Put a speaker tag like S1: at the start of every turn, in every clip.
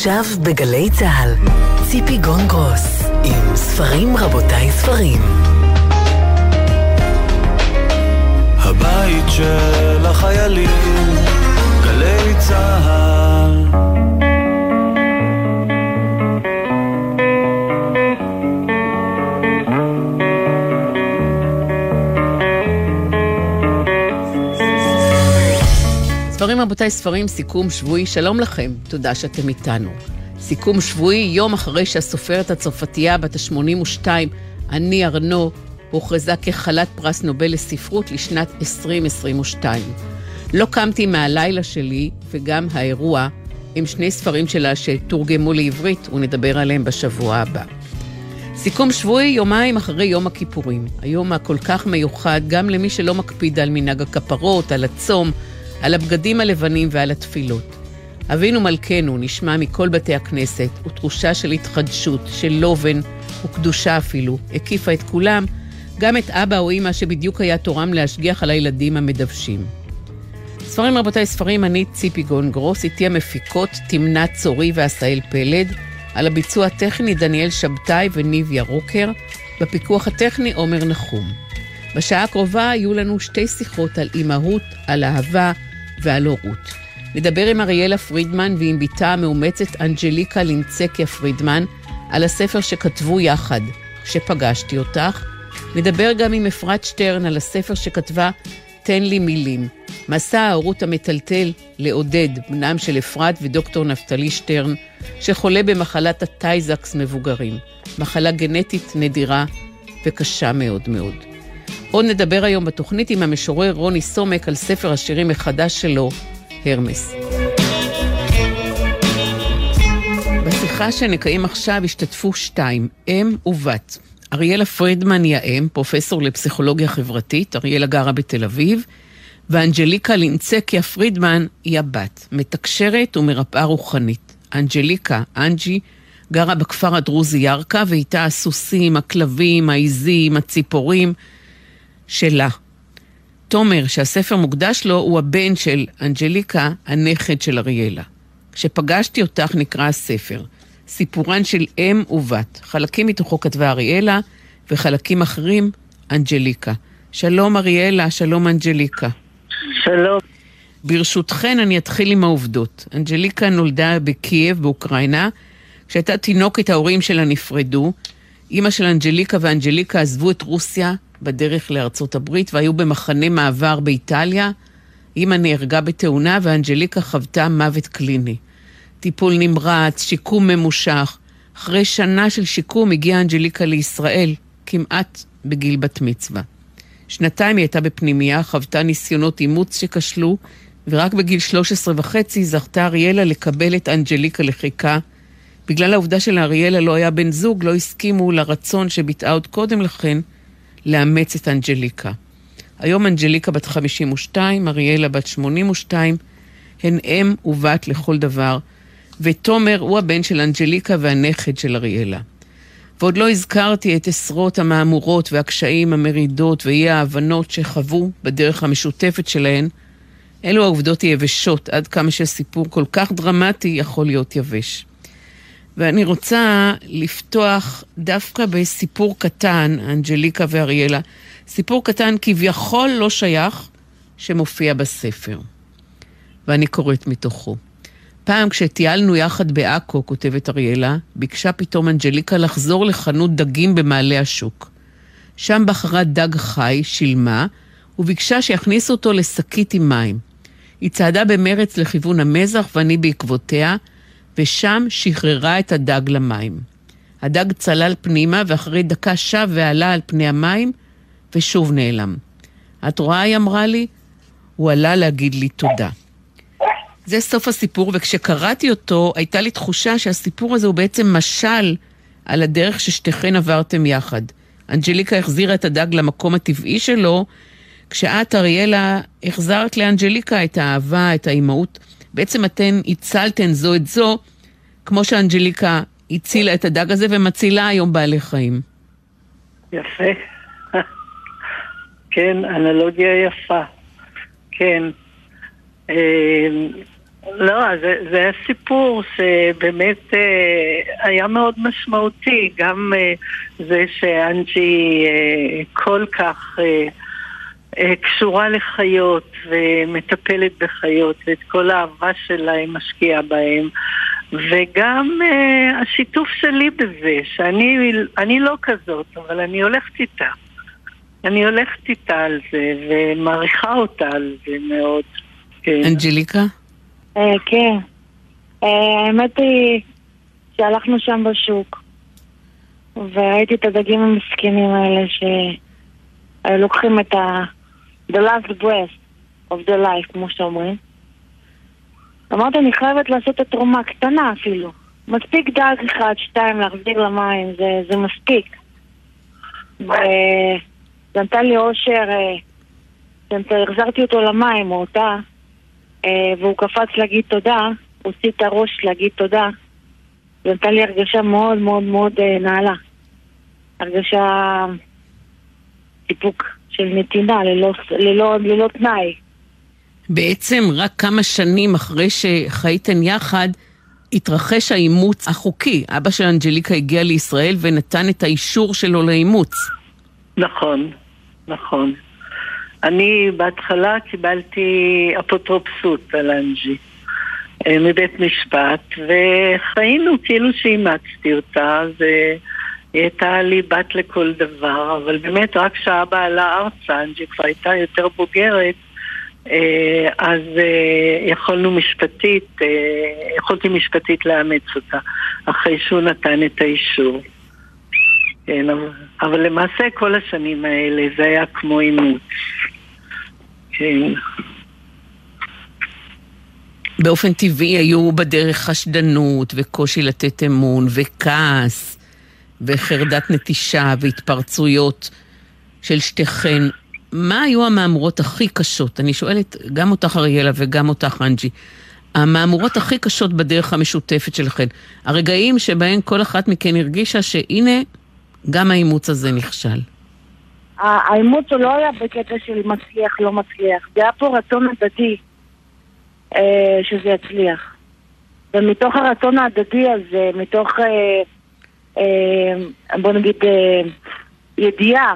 S1: עכשיו בגלי צה"ל, ציפי גונגרוס, עם ספרים רבותיי ספרים.
S2: הבית של החיילים, גלי צה"ל
S3: רבותיי, ספרים, סיכום שבועי, שלום לכם, תודה שאתם איתנו. סיכום שבועי, יום אחרי שהסופרת הצרפתייה בת ה-82, אני ארנו, הוכרזה כחלת פרס נובל לספרות לשנת 2022. לא קמתי מהלילה שלי, וגם האירוע, הם שני ספרים שלה שתורגמו לעברית, ונדבר עליהם בשבוע הבא. סיכום שבועי יומיים אחרי יום הכיפורים. היום הכל כך מיוחד גם למי שלא מקפיד על מנהג הכפרות, על הצום, על הבגדים הלבנים ועל התפילות. אבינו מלכנו נשמע מכל בתי הכנסת, ותחושה של התחדשות, של לובן וקדושה אפילו, הקיפה את כולם, גם את אבא או אימא שבדיוק היה תורם להשגיח על הילדים המדוושים. ספרים רבותיי, ספרים, אני ציפי גון גרוס, איתי המפיקות תמנת צורי ועשהאל פלד, על הביצוע הטכני דניאל שבתאי וניב ירוקר, בפיקוח הטכני עומר נחום. בשעה הקרובה יהיו לנו שתי שיחות על אימהות, על אהבה, ועל הורות. נדבר עם אריאלה פרידמן ועם בתה המאומצת אנג'ליקה לינצקיה פרידמן על הספר שכתבו יחד, כשפגשתי אותך. נדבר גם עם אפרת שטרן על הספר שכתבה תן לי מילים. מסע ההורות המטלטל לעודד, בנם של אפרת ודוקטור נפתלי שטרן, שחולה במחלת הטייזקס מבוגרים, מחלה גנטית נדירה וקשה מאוד מאוד. עוד נדבר היום בתוכנית עם המשורר רוני סומק על ספר השירים מחדש שלו, הרמס. בשיחה שנקיים עכשיו השתתפו שתיים, אם ובת. אריאלה פרידמן היא האם, פרופסור לפסיכולוגיה חברתית, אריאלה גרה בתל אביב, ואנג'ליקה לינצקיה פרידמן היא הבת, מתקשרת ומרפאה רוחנית. אנג'ליקה, אנג'י, גרה בכפר הדרוזי ירכא, ואיתה הסוסים, הכלבים, העיזים, הציפורים, שלה. תומר, שהספר מוקדש לו, הוא הבן של אנג'ליקה, הנכד של אריאלה. כשפגשתי אותך נקרא הספר, סיפורן של אם ובת. חלקים מתוכו כתבה אריאלה, וחלקים אחרים, אנג'ליקה. שלום אריאלה, שלום אנג'ליקה.
S4: שלום.
S3: ברשותכן אני אתחיל עם העובדות. אנג'ליקה נולדה בקייב, באוקראינה. כשהייתה תינוקת ההורים שלה נפרדו. אימא של אנג'ליקה ואנג'ליקה עזבו את רוסיה בדרך לארצות הברית והיו במחנה מעבר באיטליה. אימא נהרגה בתאונה ואנג'ליקה חוותה מוות קליני. טיפול נמרץ, שיקום ממושך. אחרי שנה של שיקום הגיעה אנג'ליקה לישראל, כמעט בגיל בת מצווה. שנתיים היא הייתה בפנימייה, חוותה ניסיונות אימוץ שכשלו, ורק בגיל 13 וחצי זכתה אריאלה לקבל את אנג'ליקה לחיקה. בגלל העובדה שלאריאלה לא היה בן זוג, לא הסכימו לרצון שביטאה עוד קודם לכן לאמץ את אנג'ליקה. היום אנג'ליקה בת 52, אריאלה בת 82, הן אם ובת לכל דבר, ותומר הוא הבן של אנג'ליקה והנכד של אריאלה. ועוד לא הזכרתי את עשרות המהמורות והקשיים, המרידות ואי ההבנות שחוו בדרך המשותפת שלהן. אלו העובדות היבשות, עד כמה שסיפור כל כך דרמטי יכול להיות יבש. ואני רוצה לפתוח דווקא בסיפור קטן, אנג'ליקה ואריאלה, סיפור קטן כביכול לא שייך, שמופיע בספר. ואני קוראת מתוכו. פעם כשטיילנו יחד בעכו, כותבת אריאלה, ביקשה פתאום אנג'ליקה לחזור לחנות דגים במעלה השוק. שם בחרה דג חי, שילמה, וביקשה שיכניסו אותו לשקית עם מים. היא צעדה במרץ לכיוון המזח ואני בעקבותיה, ושם שחררה את הדג למים. הדג צלל פנימה, ואחרי דקה שב ועלה על פני המים, ושוב נעלם. את רואה, היא אמרה לי, הוא עלה להגיד לי תודה. זה סוף הסיפור, וכשקראתי אותו, הייתה לי תחושה שהסיפור הזה הוא בעצם משל על הדרך ששתיכן עברתם יחד. אנג'ליקה החזירה את הדג למקום הטבעי שלו, כשאת, אריאלה, החזרת לאנג'ליקה את האהבה, את האימהות. בעצם אתן הצלתן זו את זו, כמו שאנג'ליקה הצילה את הדג הזה ומצילה היום בעלי חיים.
S4: יפה. כן, אנלוגיה יפה. כן. אמ, לא, זה, זה סיפור שבאמת אה, היה מאוד משמעותי, גם אה, זה שאנג'י אה, כל כך קשורה לחיות ומטפלת בחיות ואת כל האהבה שלה היא משקיעה בהם וגם אה, השיתוף שלי בזה, שאני לא כזאת, אבל אני הולכת איתה. אני הולכת איתה על זה ומעריכה אותה על זה מאוד.
S3: כן. אנג'ליקה?
S5: אה, כן. אה, האמת היא שהלכנו שם בשוק וראיתי את הדגים המסכנים האלה שלוקחים את ה... the last breath of the life, כמו שאומרים. אמרתי, אני חייבת לעשות את התרומה קטנה אפילו. מספיק דג אחד, שתיים, להחזיר למים, זה, זה מספיק. וזה נתן לי אושר, אה, החזרתי אותו למים, או אותה, אה, והוא קפץ להגיד תודה, הוציא את הראש להגיד תודה. זה נתן לי הרגשה מאוד מאוד מאוד אה, נעלה. הרגשה סיפוק של נתינה ללא, ללא, ללא תנאי.
S3: בעצם רק כמה שנים אחרי שחייתם יחד, התרחש האימוץ החוקי. אבא של אנג'ליקה הגיע לישראל ונתן את האישור שלו לאימוץ.
S4: נכון, נכון. אני בהתחלה קיבלתי אפוטרופסות על אנג'י אה, מבית משפט, וחיינו כאילו שאימצתי אותה, והיא הייתה לי בת לכל דבר, אבל באמת רק כשאבא עלה ארצה, אנג'י כבר הייתה יותר בוגרת, אה, אז אה, יכולנו משפטית, יכולתי משפטית לאמץ אותה, אחרי שהוא נתן את האישור. כן, אבל, אבל למעשה כל השנים האלה זה היה כמו אימוץ. כן.
S3: באופן טבעי היו בדרך חשדנות וקושי לתת אמון וכעס וחרדת נטישה והתפרצויות של שתיכן. מה היו המהמורות הכי קשות? אני שואלת גם אותך אריאלה וגם אותך אנג'י. המהמורות הכי קשות בדרך המשותפת שלכן. הרגעים שבהם כל אחת מכן הרגישה שהנה, גם האימוץ הזה נכשל.
S5: האימוץ הוא לא היה בקטע של מצליח, לא מצליח. זה היה פה רצון הדדי אה, שזה יצליח. ומתוך הרצון ההדדי הזה, מתוך, אה, בוא נגיד, אה, ידיעה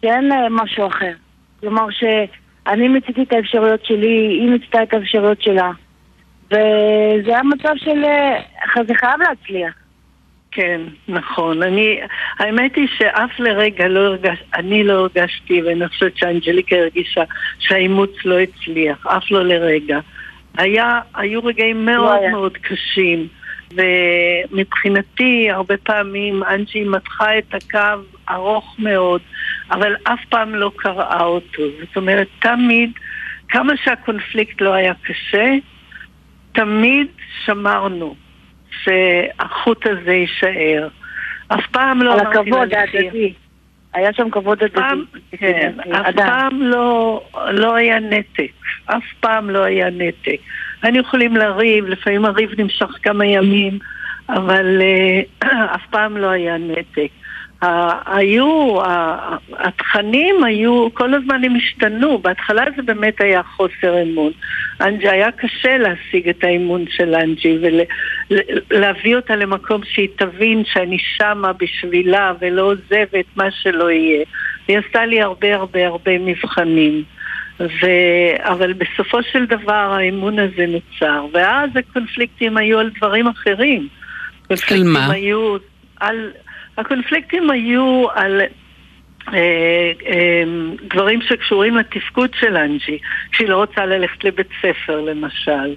S5: שאין אה, משהו אחר. כלומר שאני מיציתי את האפשרויות שלי, היא מיצתה את האפשרויות שלה. וזה היה מצב של... אה, זה חייב להצליח.
S4: כן, נכון. אני, האמת היא שאף לרגע לא הרגש, אני לא הרגשתי, ואני חושבת שאנג'ליקה הרגישה שהאימוץ לא הצליח, אף לא לרגע. היה, היו רגעים מאוד לא מאוד קשים, ומבחינתי הרבה פעמים אנג'י מתחה את הקו ארוך מאוד, אבל אף פעם לא קראה אותו. זאת אומרת, תמיד, כמה שהקונפליקט לא היה קשה, תמיד שמרנו. שהחוט הזה יישאר. אף פעם לא
S5: אמרתי לה על הכבוד. היה שם כבוד הדדי.
S4: כן, אף פעם לא, לא היה נתק. אף פעם לא היה נתק. היינו יכולים לריב, לפעמים הריב נמשך כמה ימים, אבל uh, אף פעם לא היה נתק. היו, התכנים היו, כל הזמן הם השתנו, בהתחלה זה באמת היה חוסר אמון. אנג'י, היה קשה להשיג את האמון של אנג'י ולהביא אותה למקום שהיא תבין שאני שמה בשבילה ולא עוזבת מה שלא יהיה. היא עשתה לי הרבה הרבה הרבה מבחנים. ו... אבל בסופו של דבר האמון הזה נוצר, ואז הקונפליקטים היו על דברים אחרים.
S3: על מה?
S4: היו על... הקונפליקטים היו על אה, אה, דברים שקשורים לתפקוד של אנג'י, שהיא לא רוצה ללכת לבית ספר למשל,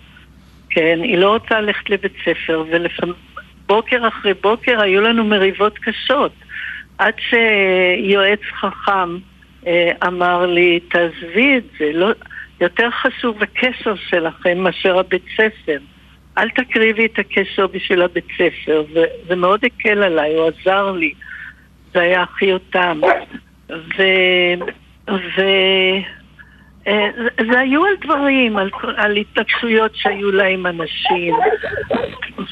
S4: כן? היא לא רוצה ללכת לבית ספר, ובוקר אחרי בוקר היו לנו מריבות קשות, עד שיועץ חכם אמר לי, תעזבי את זה, לא, יותר חשוב הקשר שלכם מאשר הבית ספר. אל תקריבי את הקשר בשביל הבית ספר, וזה מאוד הקל עליי, הוא עזר לי. זה היה הכי אותם. ו... ו... אה, זה היו על דברים, על, על התנגשויות שהיו להם אנשים.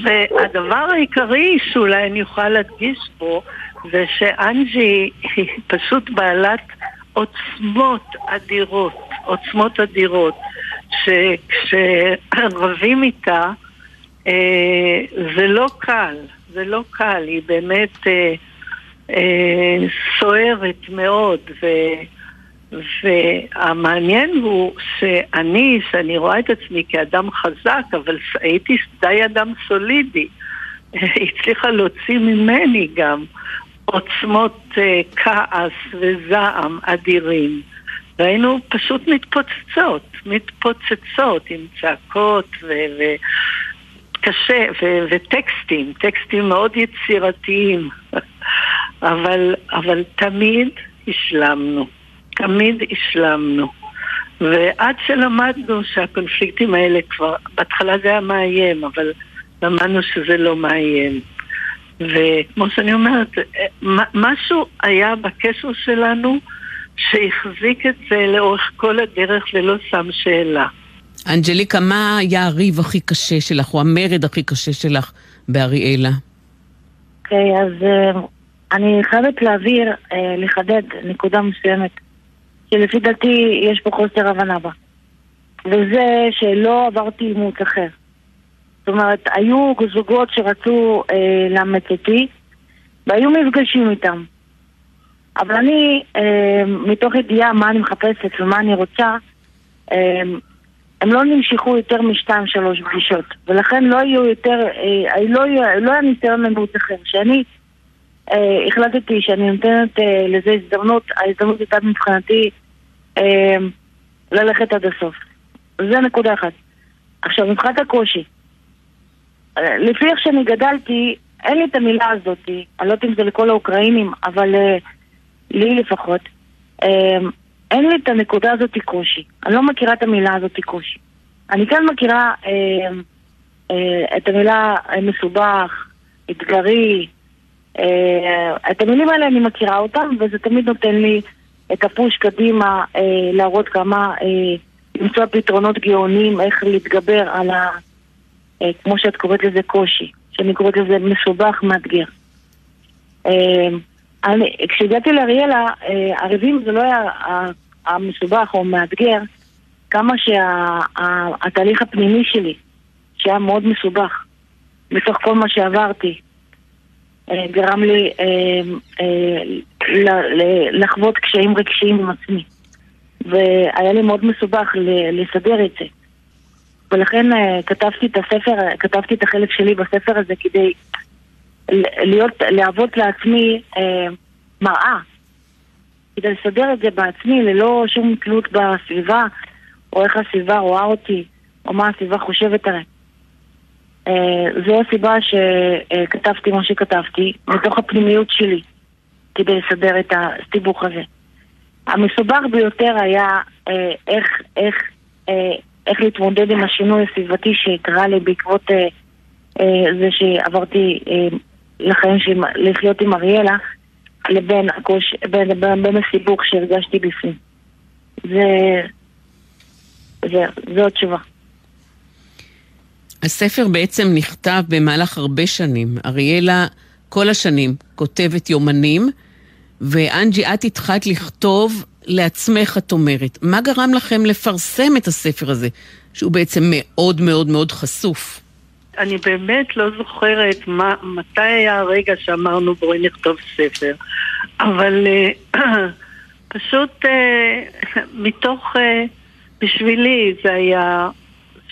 S4: והדבר העיקרי שאולי אני יכולה להדגיש פה, זה שאנג'י היא פשוט בעלת עוצמות אדירות, עוצמות אדירות. שכשרבים איתה, אה, זה לא קל, זה לא קל, היא באמת אה, אה, סוערת מאוד, ו, והמעניין הוא שאני, שאני רואה את עצמי כאדם חזק, אבל הייתי די אדם סולידי, הצליחה להוציא ממני גם עוצמות אה, כעס וזעם אדירים. והיינו פשוט מתפוצצות, מתפוצצות עם צעקות וקשה, ו- וטקסטים, טקסטים מאוד יצירתיים, אבל, אבל תמיד השלמנו, תמיד השלמנו. ועד שלמדנו שהקונפליקטים האלה כבר, בהתחלה זה היה מאיים, אבל למדנו שזה לא מאיים. וכמו שאני אומרת, משהו היה בקשר שלנו שהחזיק את זה לאורך כל הדרך ולא שם שאלה.
S3: אנג'ליקה, מה היה הריב הכי קשה שלך, או המרד הכי קשה שלך באריאלה?
S5: אוקיי, okay, אז uh, אני חייבת להעביר, uh, לחדד נקודה מסוימת, שלפי דעתי יש פה חוסר הבנה בה. וזה שלא עברתי אימוץ אחר. זאת אומרת, היו זוגות שרצו אה, לאמץ אותי, והיו מפגשים איתם. אבל אני, אה, מתוך ידיעה מה אני מחפשת ומה אני רוצה, אה, הם לא נמשכו יותר משתיים שלוש פגישות, ולכן לא היו יותר, אה, לא, לא היה ניסיון למיעוט אחר. כשאני אה, החלטתי שאני נותנת אה, לזה הזדמנות, ההזדמנות הייתה מבחינתי אה, ללכת עד הסוף. זה נקודה אחת. עכשיו, מבחינת הקושי, לפי איך שאני גדלתי, אין לי את המילה הזאת, אני לא יודעת אם זה לכל האוקראינים, אבל uh, לי לפחות, uh, אין לי את הנקודה הזאת קושי. אני לא מכירה את המילה הזאת קושי. אני כן מכירה את המילה מסובך, אתגרי, את המילים האלה אני מכירה אותם, וזה תמיד נותן לי את הפוש קדימה, להראות כמה, למצוא פתרונות גאונים, איך להתגבר על ה... אה, כמו שאת קוראת לזה קושי, שאני קוראת לזה מסובך, מאתגר. אה, כשהגעתי לאריאלה, אה, הריבים זה לא היה המסובך או מאתגר, כמה שהתהליך הפנימי שלי, שהיה מאוד מסובך, מתוך כל מה שעברתי, גרם לי לחוות קשיים רגשיים עם עצמי. והיה לי מאוד מסובך לסדר את זה. ולכן uh, כתבתי את הספר, כתבתי את החלק שלי בספר הזה כדי להיות, להוות לעצמי uh, מראה. כדי לסדר את זה בעצמי ללא שום תלות בסביבה, או איך הסביבה רואה אותי, או מה הסביבה חושבת עליי. Uh, זו הסיבה שכתבתי מה שכתבתי, מתוך הפנימיות שלי, כדי לסדר את הסיבוך הזה. המסובך ביותר היה איך, איך, איך להתמודד עם השינוי הסביבתי שקרה לי בעקבות אה, אה, זה שעברתי אה, לחיים של לחיות עם אריאלה, לבין הקוש, בין, בין, בין הסיבוך שהרגשתי בפנים. זה... זה, זו התשובה.
S3: הספר בעצם נכתב במהלך הרבה שנים. אריאלה כל השנים כותבת יומנים, ואנג'י, את התחלת לכתוב לעצמך, את אומרת. מה גרם לכם לפרסם את הספר הזה, שהוא בעצם מאוד מאוד מאוד חשוף?
S4: אני באמת לא זוכרת מה, מתי היה הרגע שאמרנו בואי נכתוב ספר, אבל uh, פשוט uh, מתוך, uh, בשבילי זה היה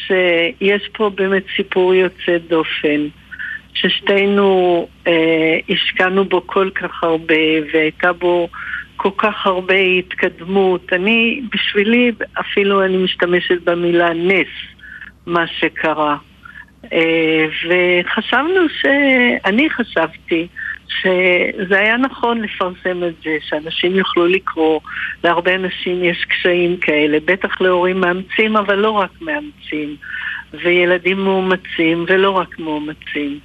S4: שיש פה באמת סיפור יוצא דופן, ששתינו uh, השקענו בו כל כך הרבה והייתה בו כל כך הרבה התקדמות. אני, בשבילי, אפילו אני משתמשת במילה נס, מה שקרה. אה, וחשבנו ש... אני חשבתי שזה היה נכון לפרסם את זה, שאנשים יוכלו לקרוא. להרבה אנשים יש קשיים כאלה, בטח להורים מאמצים, אבל לא רק מאמצים. וילדים מאומצים, ולא רק מאומצים.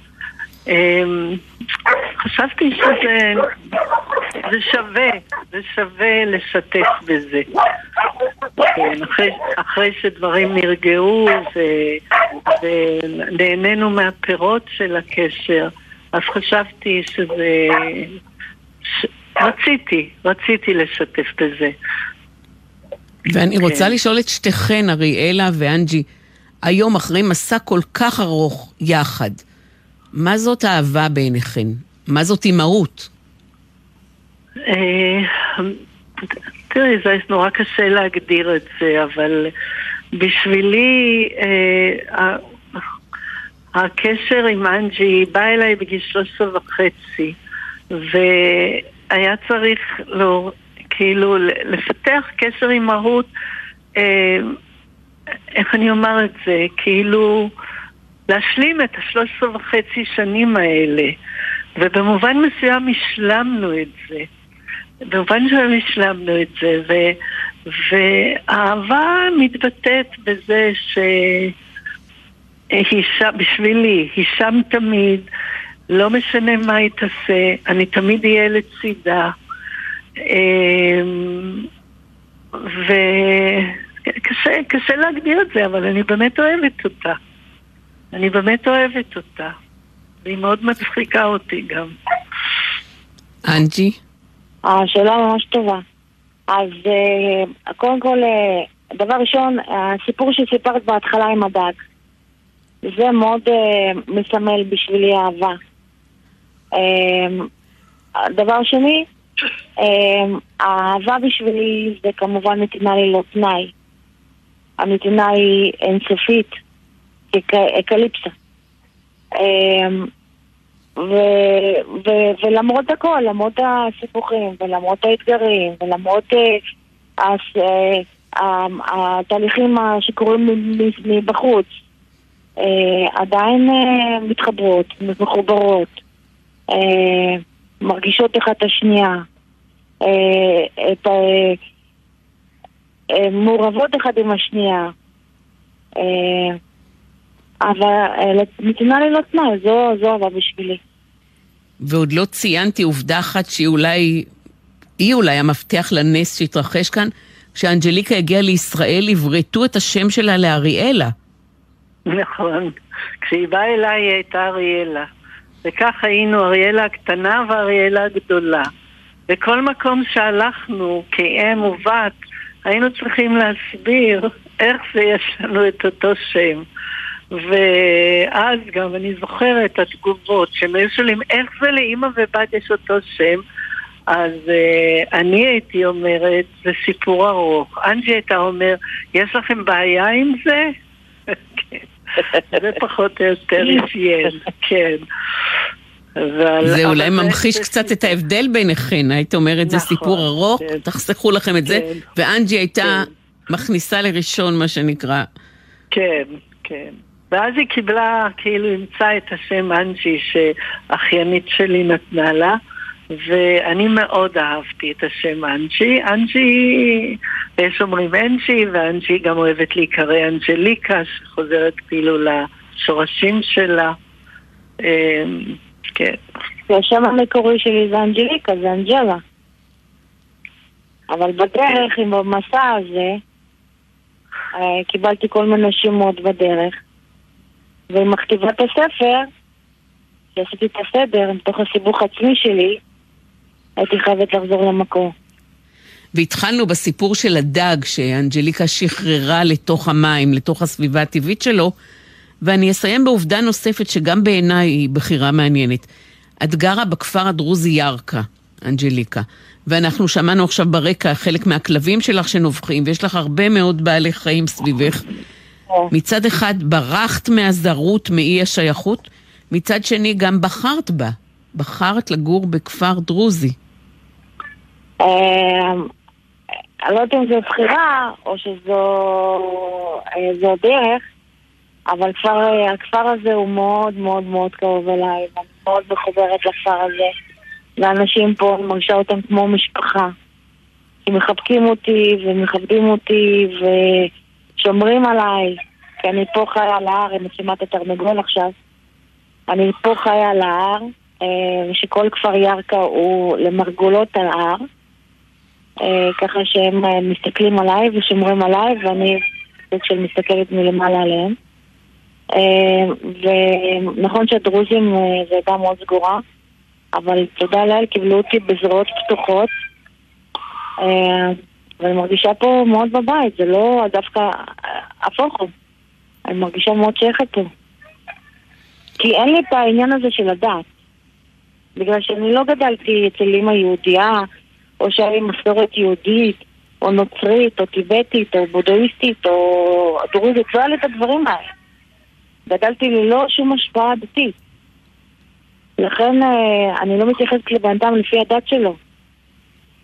S4: חשבתי שזה זה שווה, זה שווה לשתף בזה. כן, אחרי, אחרי שדברים נרגעו ונהנינו מהפירות של הקשר, אז חשבתי שזה... ש... רציתי, רציתי לשתף בזה.
S3: ואני רוצה
S4: כן.
S3: לשאול את שתיכן, אריאלה ואנג'י, היום אחרי מסע כל כך ארוך יחד, מה זאת אהבה בעיניכן? מה זאת אימהות?
S4: אה, תראי, זה נורא קשה להגדיר את זה, אבל בשבילי אה, הקשר עם אנג'י בא אליי בגיל 13 וחצי, והיה צריך לא, כאילו לפתח קשר אימהות, אה, איך אני אומר את זה, כאילו להשלים את השלוש עשרה וחצי שנים האלה. ובמובן מסוים השלמנו את זה. במובן מסוים השלמנו את זה, ו, והאהבה מתבטאת בזה שהיא שם, בשבילי, היא שם תמיד, לא משנה מה היא תעשה, אני תמיד אהיה לצידה. אמ, וקשה להגדיר את זה, אבל אני באמת אוהבת אותה. אני באמת אוהבת אותה. והיא מאוד מצחיקה אותי גם.
S3: אנג'י?
S5: השאלה ממש טובה. אז אה, קודם כל, אה, דבר ראשון, הסיפור שסיפרת בהתחלה עם הדג. זה מאוד אה, מסמל בשבילי אהבה. דבר שני, האהבה בשבילי זה כמובן נתינה ללא תנאי. הנתינה היא אינסופית, אקליפסה. ו- ו- ולמרות הכל, למרות הסיפוכים, ולמרות האתגרים, ולמרות uh, הס- uh, התהליכים שקורים מבחוץ, uh, עדיין uh, מתחברות, מחוברות, uh, מרגישות אחת את השנייה, uh, את, uh, uh, מעורבות אחת עם השנייה. Uh, אבל נתינה ללא תנאי, זו, זו אהבה בשבילי.
S3: ועוד לא ציינתי עובדה אחת שהיא אולי, היא אולי המפתח לנס שהתרחש כאן, כשאנג'ליקה הגיעה לישראל, עברתו את השם שלה לאריאלה.
S4: נכון. כשהיא באה אליי היא הייתה אריאלה. וכך היינו אריאלה הקטנה ואריאלה הגדולה. בכל מקום שהלכנו כאם ובת, היינו צריכים להסביר איך זה יש לנו את אותו שם. ואז גם אני זוכרת את התגובות שהם היו שואלים איך זה לאימא ובת יש אותו שם אז uh, אני הייתי אומרת, זה סיפור ארוך. אנג'י הייתה אומר, יש לכם בעיה עם זה? כן. זה פחות או יותר אפיין, כן.
S3: זה אולי ממחיש קצת את ההבדל ביניכן, היית אומרת, נכון, זה סיפור ארוך, כן. תחסכו לכם את כן. זה, ואנג'י הייתה כן. מכניסה לראשון, מה שנקרא.
S4: כן, כן. ואז היא קיבלה, כאילו אימצה את השם אנג'י שאחיינית שלי נתנה לה, ואני מאוד אהבתי את השם אנג'י. אנג'י, יש אומרים אנג'י, ואנג'י גם אוהבת להיקרא אנג'ליקה, שחוזרת כאילו לשורשים שלה. אמ, כן.
S5: והשם המקורי שלי זה אנג'ליקה, זה אנג'לה. אבל בדרך, עם המסע הזה, אה, קיבלתי כל מיני שמות בדרך. ועם כתיבת הספר, שעשיתי את הסדר, מתוך הסיבוך עצמי שלי, הייתי חייבת לחזור למקור.
S3: והתחלנו בסיפור של הדג שאנג'ליקה שחררה לתוך המים, לתוך הסביבה הטבעית שלו, ואני אסיים בעובדה נוספת שגם בעיניי היא בחירה מעניינת. את גרה בכפר הדרוזי ירכא, אנג'ליקה, ואנחנו שמענו עכשיו ברקע חלק מהכלבים שלך שנובחים, ויש לך הרבה מאוד בעלי חיים סביבך. מצד אחד ברחת מהזרות, מאי השייכות, מצד שני גם בחרת בה. בחרת לגור בכפר דרוזי.
S5: אמ, אני לא יודעת אם זו בחירה או שזו אה, דרך, אבל הכפר הזה הוא מאוד מאוד מאוד קרוב אליי, ואני מאוד מחוברת לכפר הזה. ואנשים פה, אני מרגישה אותם כמו משפחה. הם מחבקים אותי ומכבדים אותי ושומרים עליי. כי אני פה חיה על ההר, שמעת את התרנגול עכשיו. אני פה חיה על ההר, אה, ושכל כפר ירכא הוא למרגולות על ההר. אה, ככה שהם אה, מסתכלים עליי ושומרים עליי, ואני סוג של מסתכלת מלמעלה עליהם. ונכון שהדרוזים זה עדה מאוד סגורה, אבל תודה לאל קיבלו אותי בזרועות פתוחות. ואני מרגישה פה מאוד בבית, זה לא דווקא הפוך הוא. אני מרגישה מאוד שייכת פה. כי אין לי את העניין הזה של הדת. בגלל שאני לא גדלתי אצל אימא יהודייה, או שהיה לי מסורת יהודית, או נוצרית, או טיבטית, או בודהיסטית, או דרוזית, לא היה לי את הדברים האלה. גדלתי ללא שום השפעה דתית. לכן אה, אני לא מתייחסת לבן אדם לפי הדת שלו.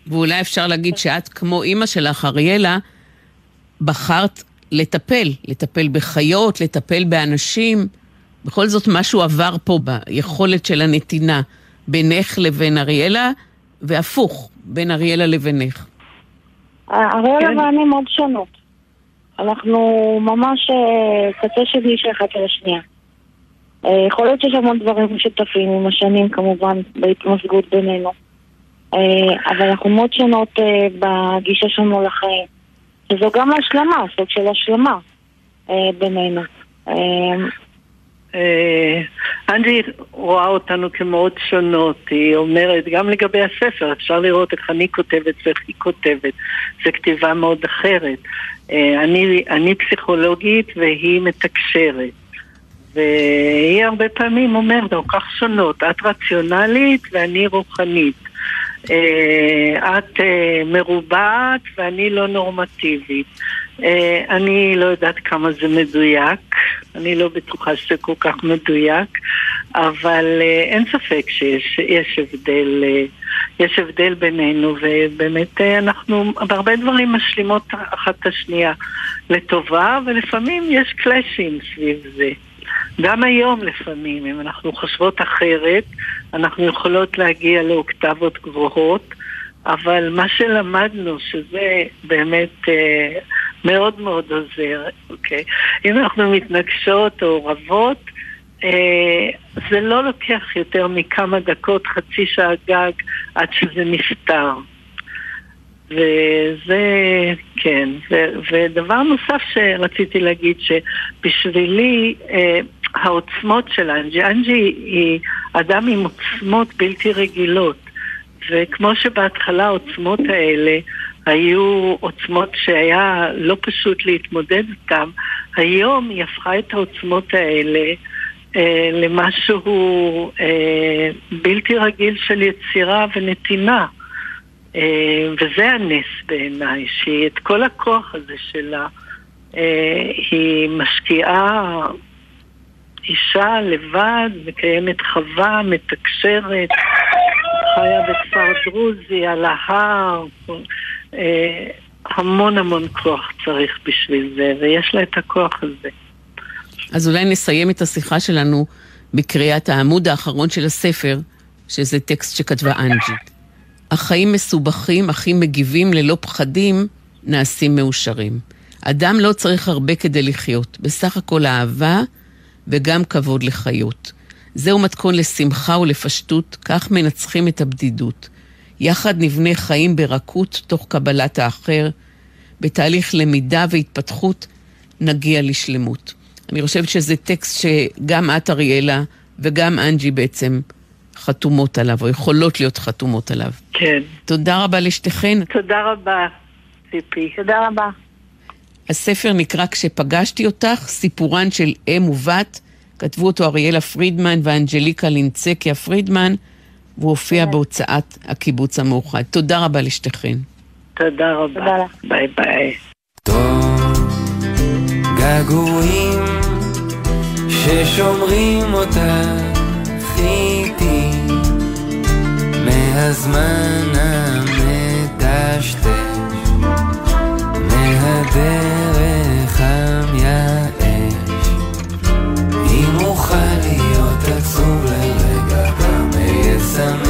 S3: ואולי אפשר להגיד שאת, כמו אימא שלך, אריאלה, בחרת לטפל, לטפל בחיות, לטפל באנשים. בכל זאת משהו עבר פה ביכולת של הנתינה בינך לבין אריאלה, והפוך, בין אריאלה לבינך.
S5: אריאלה כן. ואני מאוד שונות. אנחנו ממש אה, קצה של איש אחד של השנייה. אה, יכול להיות שיש המון דברים משותפים עם השנים כמובן בהתמזגות בינינו. אה, אבל אנחנו מאוד שונות בגישה שלנו לחיים. וזו גם השלמה, סוג של השלמה בינינו.
S4: אנג'י רואה אותנו כמאוד שונות, היא אומרת, גם לגבי הספר, אפשר לראות איך אני כותבת ואיך היא כותבת, זו כתיבה מאוד אחרת. אני, אני פסיכולוגית והיא מתקשרת. והיא הרבה פעמים אומרת, אנחנו כך שונות, את רציונלית ואני רוחנית. אה, את אה, מרובעת ואני לא נורמטיבית. אה, אני לא יודעת כמה זה מדויק, אני לא בטוחה שזה כל כך מדויק, אבל אין ספק שיש הבדל, יש הבדל בינינו, ובאמת אנחנו בהרבה דברים משלימות אחת את השנייה לטובה, ולפעמים יש קלאשים סביב זה. גם היום לפעמים, אם אנחנו חושבות אחרת, אנחנו יכולות להגיע לאוקטבות גבוהות, אבל מה שלמדנו, שזה באמת אה, מאוד מאוד עוזר, אוקיי? אם אנחנו מתנגשות או רבות, אה, זה לא לוקח יותר מכמה דקות, חצי שעה גג, עד שזה נפתר. וזה, כן. ו, ודבר נוסף שרציתי להגיד, שבשבילי אה, העוצמות של אנג'י, היא אדם עם עוצמות בלתי רגילות. וכמו שבהתחלה העוצמות האלה היו עוצמות שהיה לא פשוט להתמודד איתן, היום היא הפכה את העוצמות האלה אה, למשהו אה, בלתי רגיל של יצירה ונתינה. אה, וזה הנס בעיניי, שהיא את כל הכוח הזה שלה, אה, היא משקיעה אישה לבד, מקיימת חווה, מתקשרת, חיה בכפר דרוזי, על ההר, אה, המון המון כוח צריך בשביל זה, ויש לה את הכוח הזה.
S3: אז אולי נסיים את השיחה שלנו בקריאת העמוד האחרון של הספר, שזה טקסט שכתבה אנג'י. החיים מסובכים, החיים מגיבים ללא פחדים, נעשים מאושרים. אדם לא צריך הרבה כדי לחיות, בסך הכל אהבה וגם כבוד לחיות. זהו מתכון לשמחה ולפשטות, כך מנצחים את הבדידות. יחד נבנה חיים ברכות תוך קבלת האחר, בתהליך למידה והתפתחות נגיע לשלמות. אני חושבת שזה טקסט שגם את, אריאלה, וגם אנג'י בעצם חתומות עליו, או יכולות להיות חתומות עליו.
S4: כן.
S3: תודה רבה לשתיכן.
S4: תודה רבה, ציפי.
S5: תודה רבה.
S3: הספר נקרא "כשפגשתי אותך", סיפורן של אם ובת. כתבו אותו אריאלה פרידמן ואנג'ליקה לינצקיה פרידמן, והוא הופיע בהוצאת הקיבוץ המאוחד. תודה רבה לשתיכן.
S4: תודה רבה. ביי ביי.
S2: געגועים ששומרים אותך איתי מהזמן המדשדש, מהדרך המייאש. אם אוכל להיות עצוב לרגע, גם אהיה שמח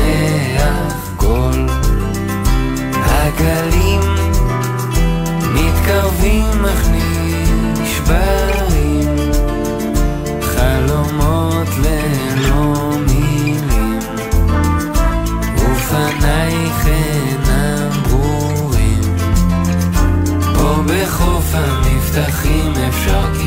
S2: בחוף המבטחים אפשר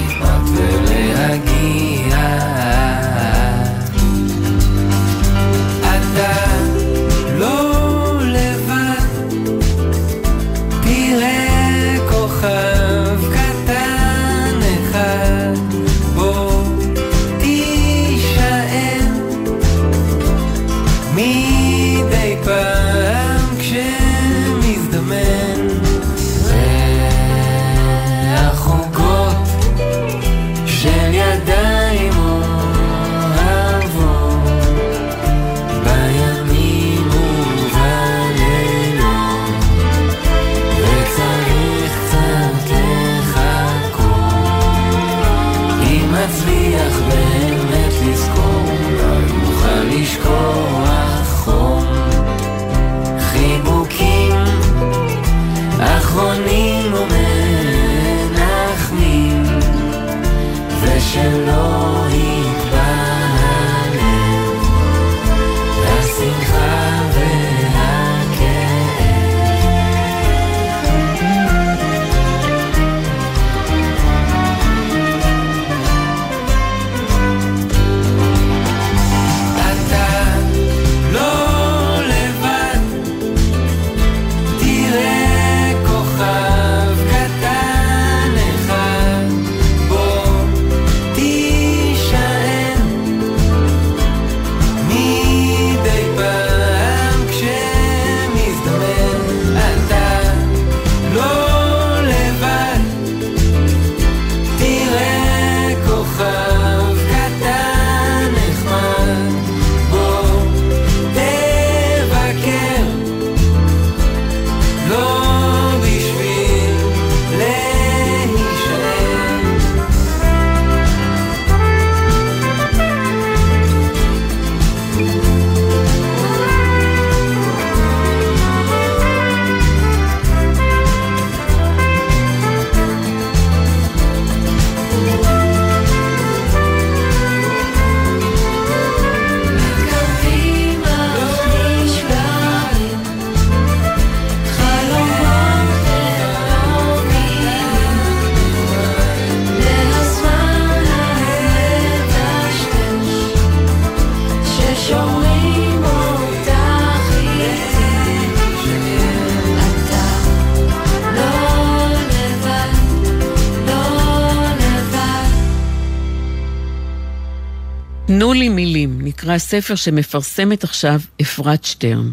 S3: מילים, נקרא ספר שמפרסמת עכשיו אפרת שטרן.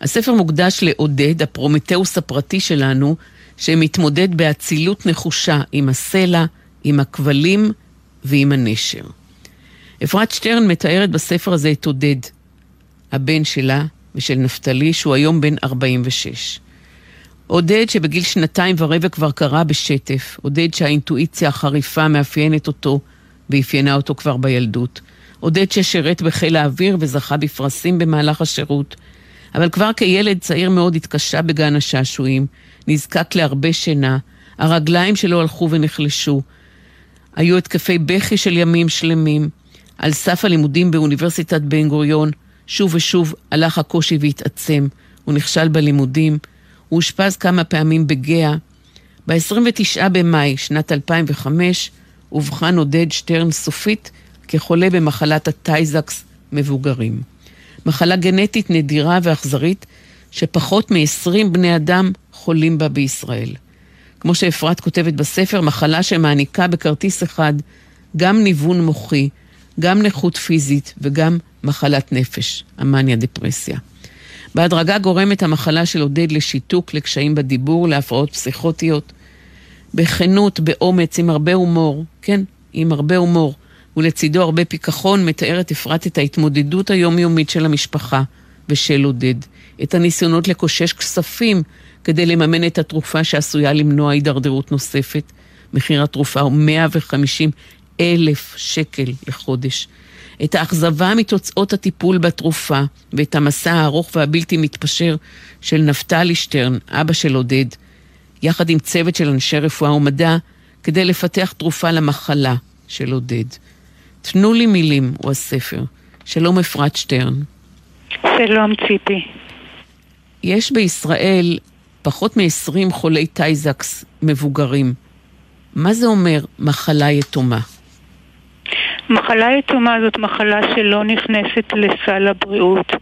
S3: הספר מוקדש לעודד, הפרומטאוס הפרטי שלנו, שמתמודד באצילות נחושה עם הסלע, עם הכבלים ועם הנשר. אפרת שטרן מתארת בספר הזה את עודד, הבן שלה ושל נפתלי, שהוא היום בן 46. עודד שבגיל שנתיים ורבע כבר קרא בשטף, עודד שהאינטואיציה החריפה מאפיינת אותו ואפיינה אותו כבר בילדות. עודד ששירת בחיל האוויר וזכה בפרסים במהלך השירות, אבל כבר כילד צעיר מאוד התקשה בגן השעשועים, נזקק להרבה שינה, הרגליים שלו הלכו ונחלשו. היו התקפי בכי של ימים שלמים. על סף הלימודים באוניברסיטת בן גוריון, שוב ושוב הלך הקושי והתעצם. הוא נכשל בלימודים, הוא אושפז כמה פעמים בגאה. ב-29 במאי שנת 2005 אובחן עודד שטרן סופית כחולה במחלת הטייזקס מבוגרים. מחלה גנטית נדירה ואכזרית שפחות מ-20 בני אדם חולים בה בישראל. כמו שאפרת כותבת בספר, מחלה שמעניקה בכרטיס אחד גם ניוון מוחי, גם נכות פיזית וגם מחלת נפש, המאניה דפרסיה. בהדרגה גורמת המחלה של עודד לשיתוק, לקשיים בדיבור, להפרעות פסיכוטיות. בכנות, באומץ, עם הרבה הומור, כן, עם הרבה הומור, ולצידו הרבה פיכחון, מתארת אפרת את ההתמודדות היומיומית של המשפחה ושל עודד. את הניסיונות לקושש כספים כדי לממן את התרופה שעשויה למנוע הידרדרות נוספת. מחיר התרופה הוא 150 אלף שקל לחודש. את האכזבה מתוצאות הטיפול בתרופה ואת המסע הארוך והבלתי מתפשר של נפתלי שטרן, אבא של עודד, יחד עם צוות של אנשי רפואה ומדע, כדי לפתח תרופה למחלה של עודד. תנו לי מילים, הוא הספר. שלום אפרת שטרן.
S6: שלום ציפי.
S3: יש בישראל פחות מ-20 חולי טייזקס מבוגרים. מה זה אומר מחלה יתומה?
S6: מחלה יתומה זאת מחלה שלא נכנסת לסל הבריאות,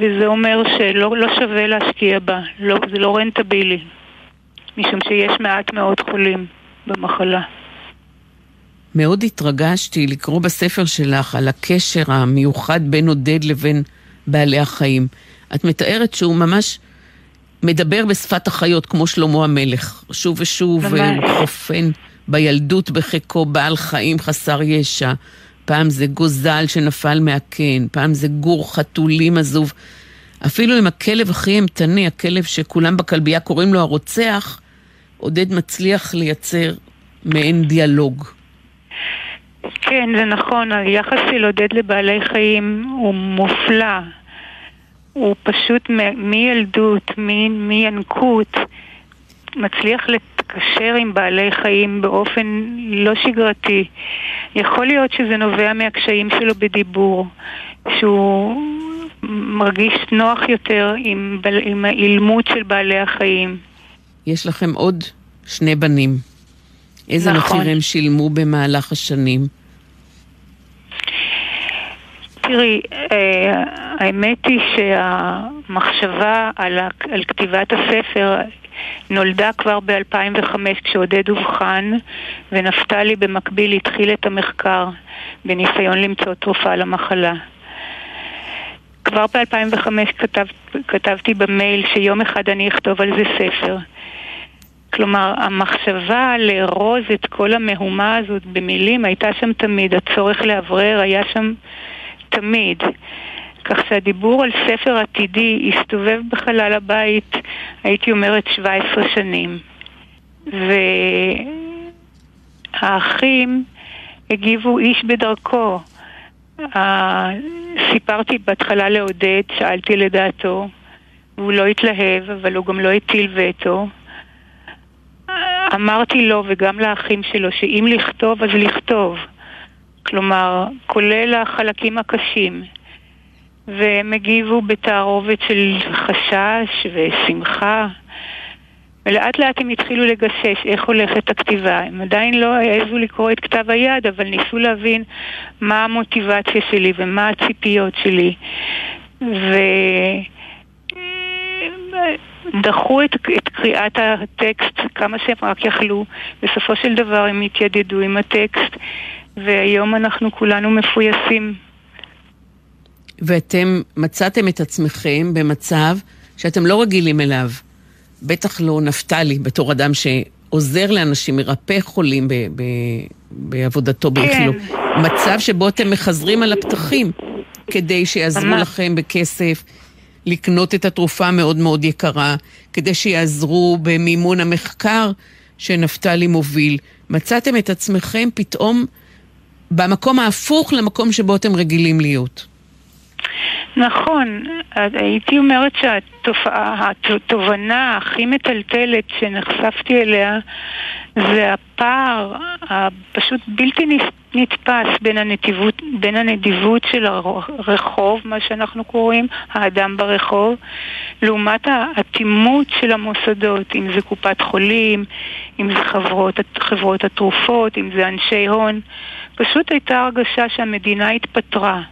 S6: וזה אומר שלא לא שווה להשקיע בה, לא, זה לא רנטבילי, משום שיש מעט מאוד חולים במחלה.
S3: מאוד התרגשתי לקרוא בספר שלך על הקשר המיוחד בין עודד לבין בעלי החיים. את מתארת שהוא ממש מדבר בשפת החיות, כמו שלמה המלך. שוב ושוב חופן בילדות בחיקו בעל חיים חסר ישע. פעם זה גוזל שנפל מהקן, פעם זה גור חתולים עזוב. אפילו עם הכלב הכי אימתני, הכלב שכולם בכלבייה קוראים לו הרוצח, עודד מצליח לייצר מעין דיאלוג.
S6: כן, זה נכון, היחס של עודד לבעלי חיים הוא מופלא. הוא פשוט מילדות, מינקות, מצליח לתקשר עם בעלי חיים באופן לא שגרתי. יכול להיות שזה נובע מהקשיים שלו בדיבור, שהוא מרגיש נוח יותר עם, עם האילמות של בעלי החיים.
S3: יש לכם עוד שני בנים. איזה
S6: נכון.
S3: מחיר הם שילמו במהלך השנים?
S6: תראי, אה, האמת היא שהמחשבה על, על כתיבת הספר נולדה כבר ב-2005 כשעודד אובחן ונפתלי במקביל התחיל את המחקר בניסיון למצוא תרופה למחלה. כבר ב-2005 כתב, כתבתי במייל שיום אחד אני אכתוב על זה ספר. כלומר, המחשבה לארוז את כל המהומה הזאת במילים הייתה שם תמיד, הצורך לאוורר היה שם תמיד. כך שהדיבור על ספר עתידי הסתובב בחלל הבית, הייתי אומרת 17 שנים. והאחים הגיבו איש בדרכו. סיפרתי בהתחלה לעודד, שאלתי לדעתו, והוא לא התלהב, אבל הוא גם לא הטיל וטו. אמרתי לו וגם לאחים שלו שאם לכתוב אז לכתוב. כלומר, כולל החלקים הקשים. והם הגיבו בתערובת של חשש ושמחה. ולאט לאט הם התחילו לגשש איך הולכת הכתיבה. הם עדיין לא העזו לקרוא את כתב היד, אבל ניסו להבין מה המוטיבציה שלי ומה הציפיות שלי. ו... דחו את, את קריאת הטקסט כמה שהם רק יכלו. בסופו של דבר הם התיידדו עם הטקסט, והיום אנחנו כולנו מפויסים.
S3: ואתם מצאתם את עצמכם במצב שאתם לא רגילים אליו. בטח לא נפתלי, בתור אדם שעוזר לאנשים, מרפא חולים ב- ב- בעבודתו, באיכילו. מצב שבו אתם מחזרים על הפתחים כדי שיעזרו. לכם בכסף לקנות את התרופה המאוד מאוד יקרה, כדי שיעזרו במימון המחקר שנפתלי מוביל. מצאתם את עצמכם פתאום במקום ההפוך למקום שבו אתם רגילים להיות.
S6: נכון, הייתי אומרת שהתופעה, התובנה הכי מטלטלת שנחשפתי אליה זה הפער הפשוט בלתי נס- נתפס בין הנדיבות, בין הנדיבות של הרחוב, מה שאנחנו קוראים, האדם ברחוב, לעומת האטימות של המוסדות, אם זה קופת חולים, אם זה חברות, חברות התרופות, אם זה אנשי הון. פשוט הייתה הרגשה שהמדינה התפטרה.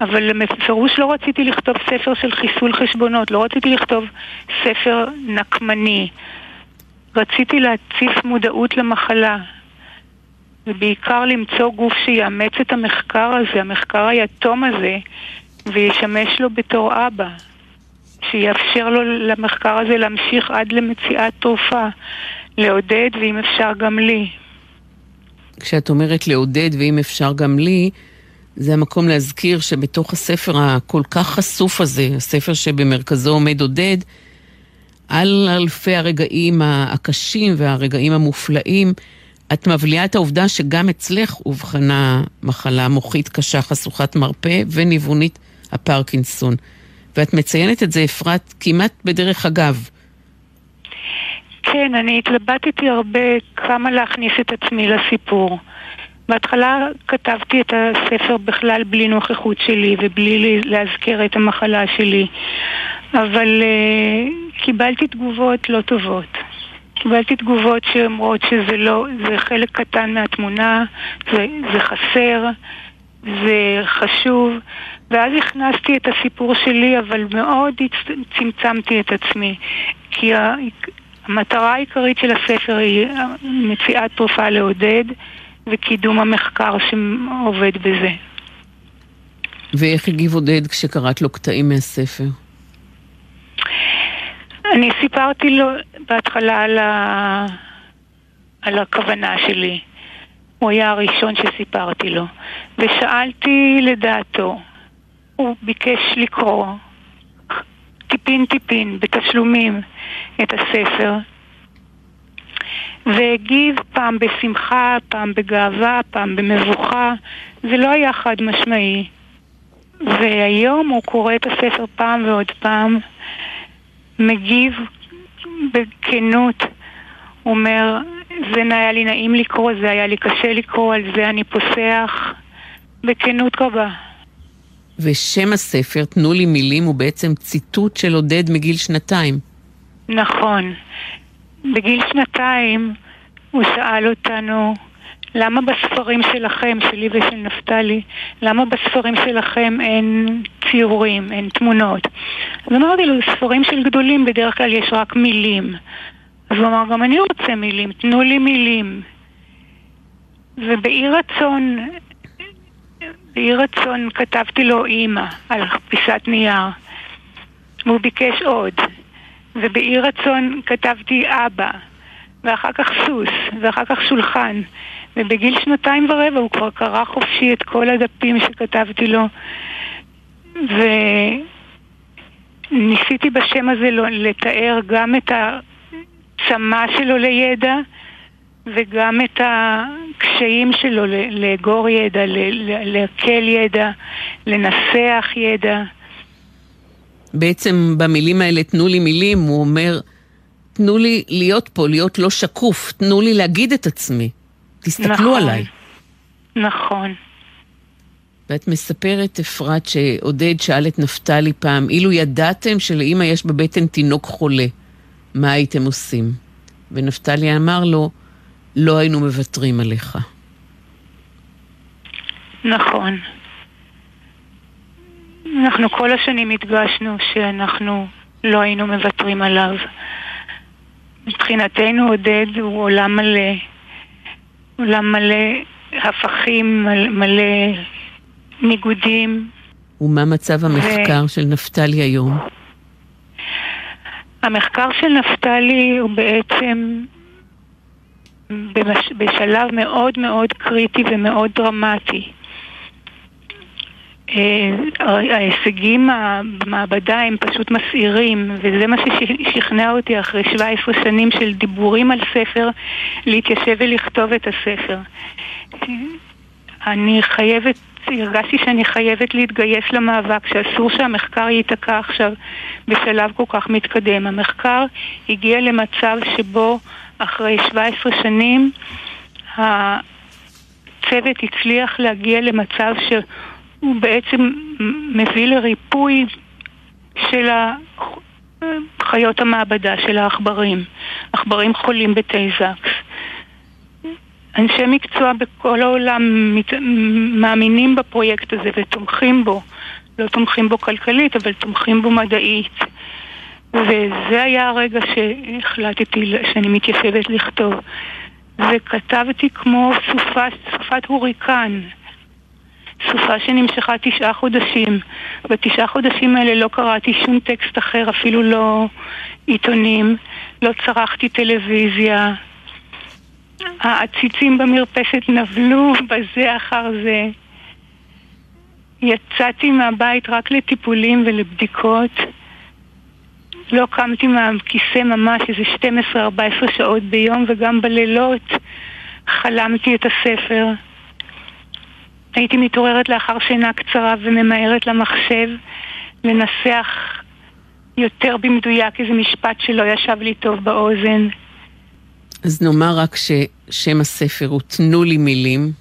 S6: אבל בפירוש לא רציתי לכתוב ספר של חיסול חשבונות, לא רציתי לכתוב ספר נקמני. רציתי להציף מודעות למחלה, ובעיקר למצוא גוף שיאמץ את המחקר הזה, המחקר היתום הזה, וישמש לו בתור אבא. שיאפשר לו למחקר הזה להמשיך עד למציאת תרופה, לעודד ואם אפשר גם לי.
S3: כשאת אומרת לעודד, ואם אפשר גם לי, זה המקום להזכיר שבתוך הספר הכל כך חשוף הזה, הספר שבמרכזו עומד עודד, על אלפי הרגעים הקשים והרגעים המופלאים, את מבליעה את העובדה שגם אצלך אובחנה מחלה מוחית קשה, חשוכת מרפא וניוונית הפרקינסון. ואת מציינת את זה, אפרת, כמעט בדרך אגב.
S6: כן, אני התלבטתי הרבה כמה להכניס את עצמי לסיפור. בהתחלה כתבתי את הספר בכלל בלי נוכחות שלי ובלי להזכיר את המחלה שלי, אבל uh, קיבלתי תגובות לא טובות. קיבלתי תגובות שאומרות שזה לא, זה חלק קטן מהתמונה, זה, זה חסר, זה חשוב, ואז הכנסתי את הסיפור שלי, אבל מאוד צמצמתי את עצמי, כי המטרה העיקרית של הספר היא מציאת תרופה לעודד וקידום המחקר שעובד בזה.
S3: ואיך הגיב עודד כשקראת לו קטעים מהספר?
S6: אני סיפרתי לו בהתחלה על, ה... על הכוונה שלי. הוא היה הראשון שסיפרתי לו. ושאלתי לדעתו. הוא ביקש לקרוא טיפין טיפין, בתשלומים, את הספר. והגיב פעם בשמחה, פעם בגאווה, פעם במבוכה. זה לא היה חד משמעי. והיום הוא קורא את הספר פעם ועוד פעם, מגיב בכנות, אומר, זה היה לי נעים לקרוא, זה היה לי קשה לקרוא, על זה אני פוסח, בכנות רבה.
S3: ושם הספר, תנו לי מילים, הוא בעצם ציטוט של עודד מגיל שנתיים.
S6: נכון. בגיל שנתיים הוא שאל אותנו, למה בספרים שלכם, שלי ושל נפתלי, למה בספרים שלכם אין ציורים, אין תמונות? אז אמרתי לו, ספרים של גדולים בדרך כלל יש רק מילים. אז הוא אמר, גם אני רוצה מילים, תנו לי מילים. ובאי רצון, באי רצון כתבתי לו אימא על פיסת נייר. והוא ביקש עוד. ובאי רצון כתבתי אבא, ואחר כך סוס, ואחר כך שולחן. ובגיל שנתיים ורבע הוא כבר קרא חופשי את כל הדפים שכתבתי לו. וניסיתי בשם הזה לו- לתאר גם את הצמא שלו לידע, וגם את הקשיים שלו לאגור ידע, לעכל ידע, לנסח ידע.
S3: בעצם במילים האלה, תנו לי מילים, הוא אומר, תנו לי להיות פה, להיות לא שקוף, תנו לי להגיד את עצמי. תסתכלו
S6: נכון.
S3: עליי.
S6: נכון.
S3: ואת מספרת, אפרת, שעודד שאל את נפתלי פעם, אילו ידעתם שלאימא יש בבטן תינוק חולה, מה הייתם עושים? ונפתלי אמר לו, לא היינו מוותרים עליך.
S6: נכון. אנחנו כל השנים הדגשנו שאנחנו לא היינו מוותרים עליו. מבחינתנו עודד הוא עולם מלא, עולם מלא הפכים, מלא, ניגודים.
S3: ומה מצב המחקר של נפתלי היום?
S6: המחקר של נפתלי הוא בעצם במש... בשלב מאוד מאוד קריטי ומאוד דרמטי. אה, ההישגים במעבדה הם פשוט מסעירים, וזה מה ששכנע אותי אחרי 17 שנים של דיבורים על ספר, להתיישב ולכתוב את הספר. אני חייבת, הרגשתי שאני חייבת להתגייס למאבק, שאסור שהמחקר ייתקע עכשיו בשלב כל כך מתקדם. המחקר הגיע למצב שבו אחרי 17 שנים הצוות הצליח להגיע למצב שהוא בעצם מביא לריפוי של חיות המעבדה, של העכברים. עכברים חולים בטייזקס. אנשי מקצוע בכל העולם מת... מאמינים בפרויקט הזה ותומכים בו. לא תומכים בו כלכלית, אבל תומכים בו מדעית. וזה היה הרגע שהחלטתי שאני מתיישבת לכתוב. וכתבתי כמו סופה, סופת הוריקן. סופה שנמשכה תשעה חודשים. בתשעה חודשים האלה לא קראתי שום טקסט אחר, אפילו לא עיתונים, לא צרכתי טלוויזיה. העציצים במרפסת נבלו בזה אחר זה. יצאתי מהבית רק לטיפולים ולבדיקות. לא קמתי מהכיסא ממש איזה 12-14 שעות ביום, וגם בלילות חלמתי את הספר. הייתי מתעוררת לאחר שינה קצרה וממהרת למחשב לנסח יותר במדויק איזה משפט שלא ישב לי טוב באוזן.
S3: אז נאמר רק ששם הספר הוא תנו לי מילים.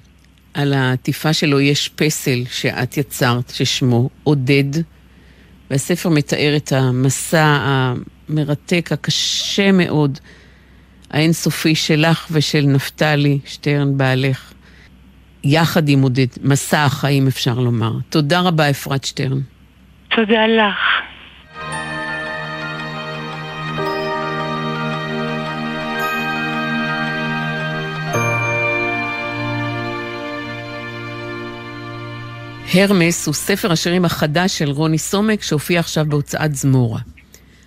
S3: על העטיפה שלו יש פסל שאת יצרת, ששמו עודד. והספר מתאר את המסע המרתק, הקשה מאוד, האינסופי שלך ושל נפתלי שטרן בעלך, יחד עם עודד, מסע החיים אפשר לומר. תודה רבה אפרת שטרן.
S6: תודה לך.
S3: הרמס הוא ספר השירים החדש של רוני סומק שהופיע עכשיו בהוצאת זמורה.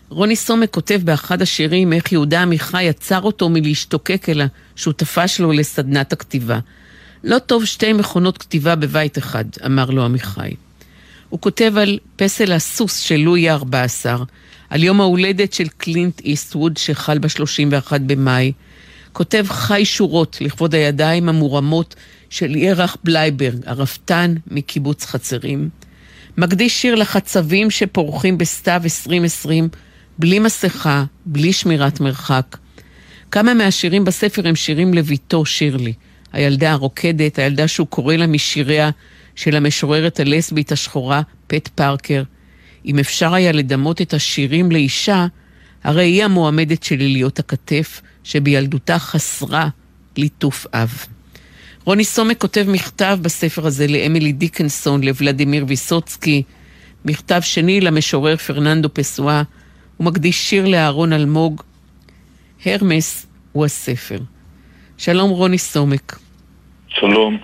S3: רוני סומק כותב באחד השירים איך יהודה עמיחי עצר אותו מלהשתוקק אל השותפה שלו לסדנת הכתיבה. לא טוב שתי מכונות כתיבה בבית אחד, אמר לו עמיחי. הוא כותב על פסל הסוס של לואי ה-14, על יום ההולדת של קלינט איסטווד שחל ב-31 במאי. כותב חי שורות לכבוד הידיים המורמות של ירח בלייברג, הרפתן מקיבוץ חצרים. מקדיש שיר לחצבים שפורחים בסתיו 2020, בלי מסכה, בלי שמירת מרחק. כמה מהשירים בספר הם שירים לביתו שירלי, הילדה הרוקדת, הילדה שהוא קורא לה משיריה של המשוררת הלסבית השחורה, פט פארקר. אם אפשר היה לדמות את השירים לאישה, הרי היא המועמדת שלי להיות הכתף שבילדותה חסרה ליטוף אב. רוני סומק כותב מכתב בספר הזה לאמילי דיקנסון, לוולדימיר ויסוצקי, מכתב שני למשורר פרננדו פסואה, הוא מקדיש שיר לאהרון אלמוג. הרמס הוא הספר. שלום רוני סומק.
S7: שלום.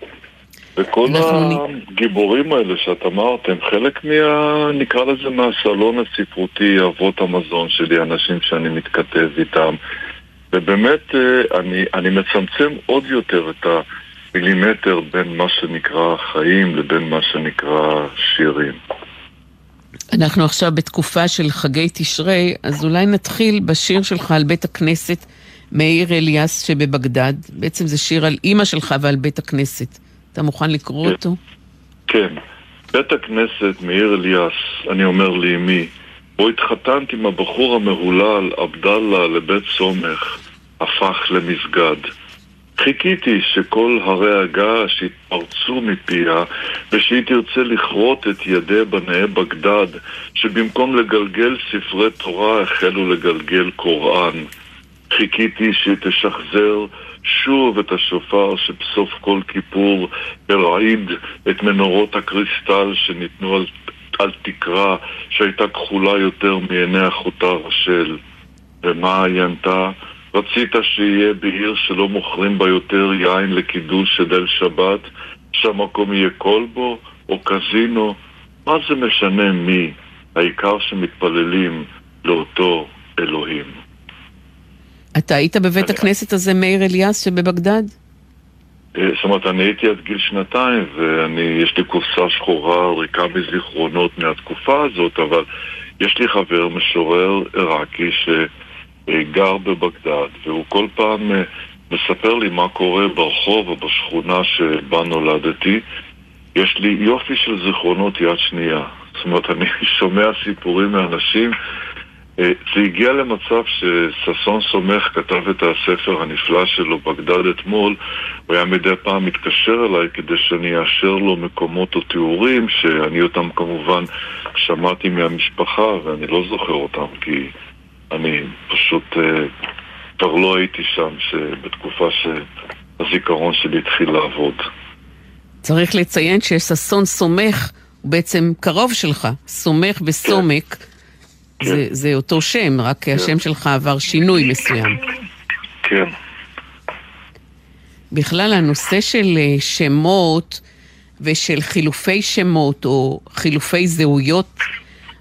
S7: וכל
S3: אנחנו
S7: הגיבורים האלה שאת אמרת הם חלק מה... נקרא לזה מהסלון הספרותי, אבות המזון שלי, אנשים שאני מתכתב איתם. ובאמת אה, אני, אני מצמצם עוד יותר את המילימטר בין מה שנקרא חיים לבין מה שנקרא שירים.
S3: אנחנו עכשיו בתקופה של חגי תשרי, אז אולי נתחיל בשיר שלך על בית הכנסת מאיר אליאס שבבגדד. בעצם זה שיר על אימא שלך ועל בית הכנסת. אתה מוכן לקרוא
S7: כן.
S3: אותו?
S7: כן, בית הכנסת מאיר אליאס, אני אומר לאמי, בו התחתנת עם הבחור המהולל, עבדאללה, לבית סומך, הפך למסגד. חיכיתי שכל הרי הגעש יתפרצו מפיה ושהיא תרצה לכרות את ידי בנאי בגדד שבמקום לגלגל ספרי תורה החלו לגלגל קוראן. חיכיתי שתשחזר שוב את השופר שבסוף כל כיפור הרעיד את מנורות הקריסטל שניתנו על, על תקרה שהייתה כחולה יותר מעיני אחותה רשל. ומה היא ענתה? רצית שיהיה בעיר שלא מוכרים בה יותר יין לקידוש של ליל שבת, שהמקום יהיה כלבו או קזינו? מה זה משנה מי? העיקר שמתפללים לאותו אלוהים.
S3: אתה היית בבית
S7: אני-
S3: הכנסת הזה, מאיר אליאס, שבבגדד?
S7: אה, זאת אומרת, אני הייתי עד גיל שנתיים, ואני, יש לי קופסה שחורה ריקה מזיכרונות מהתקופה הזאת, אבל יש לי חבר משורר עיראקי שגר בבגדד, והוא כל פעם אה, מספר לי מה קורה ברחוב או בשכונה שבה נולדתי. יש לי יופי של זיכרונות יד שנייה. זאת אומרת, אני שומע סיפורים מאנשים זה הגיע למצב שששון סומך כתב את הספר הנפלא שלו, בגדד אתמול, הוא היה מדי פעם מתקשר אליי כדי שאני אאשר לו מקומות או תיאורים, שאני אותם כמובן שמעתי מהמשפחה ואני לא זוכר אותם כי אני פשוט אה, כבר לא הייתי שם בתקופה שהזיכרון שלי התחיל לעבוד.
S3: צריך לציין שששון סומך הוא בעצם קרוב שלך, סומך וסומק. זה, זה אותו שם, רק השם שלך עבר שינוי מסוים.
S7: כן.
S3: בכלל, הנושא של אה, שמות ושל חילופי שמות או חילופי זהויות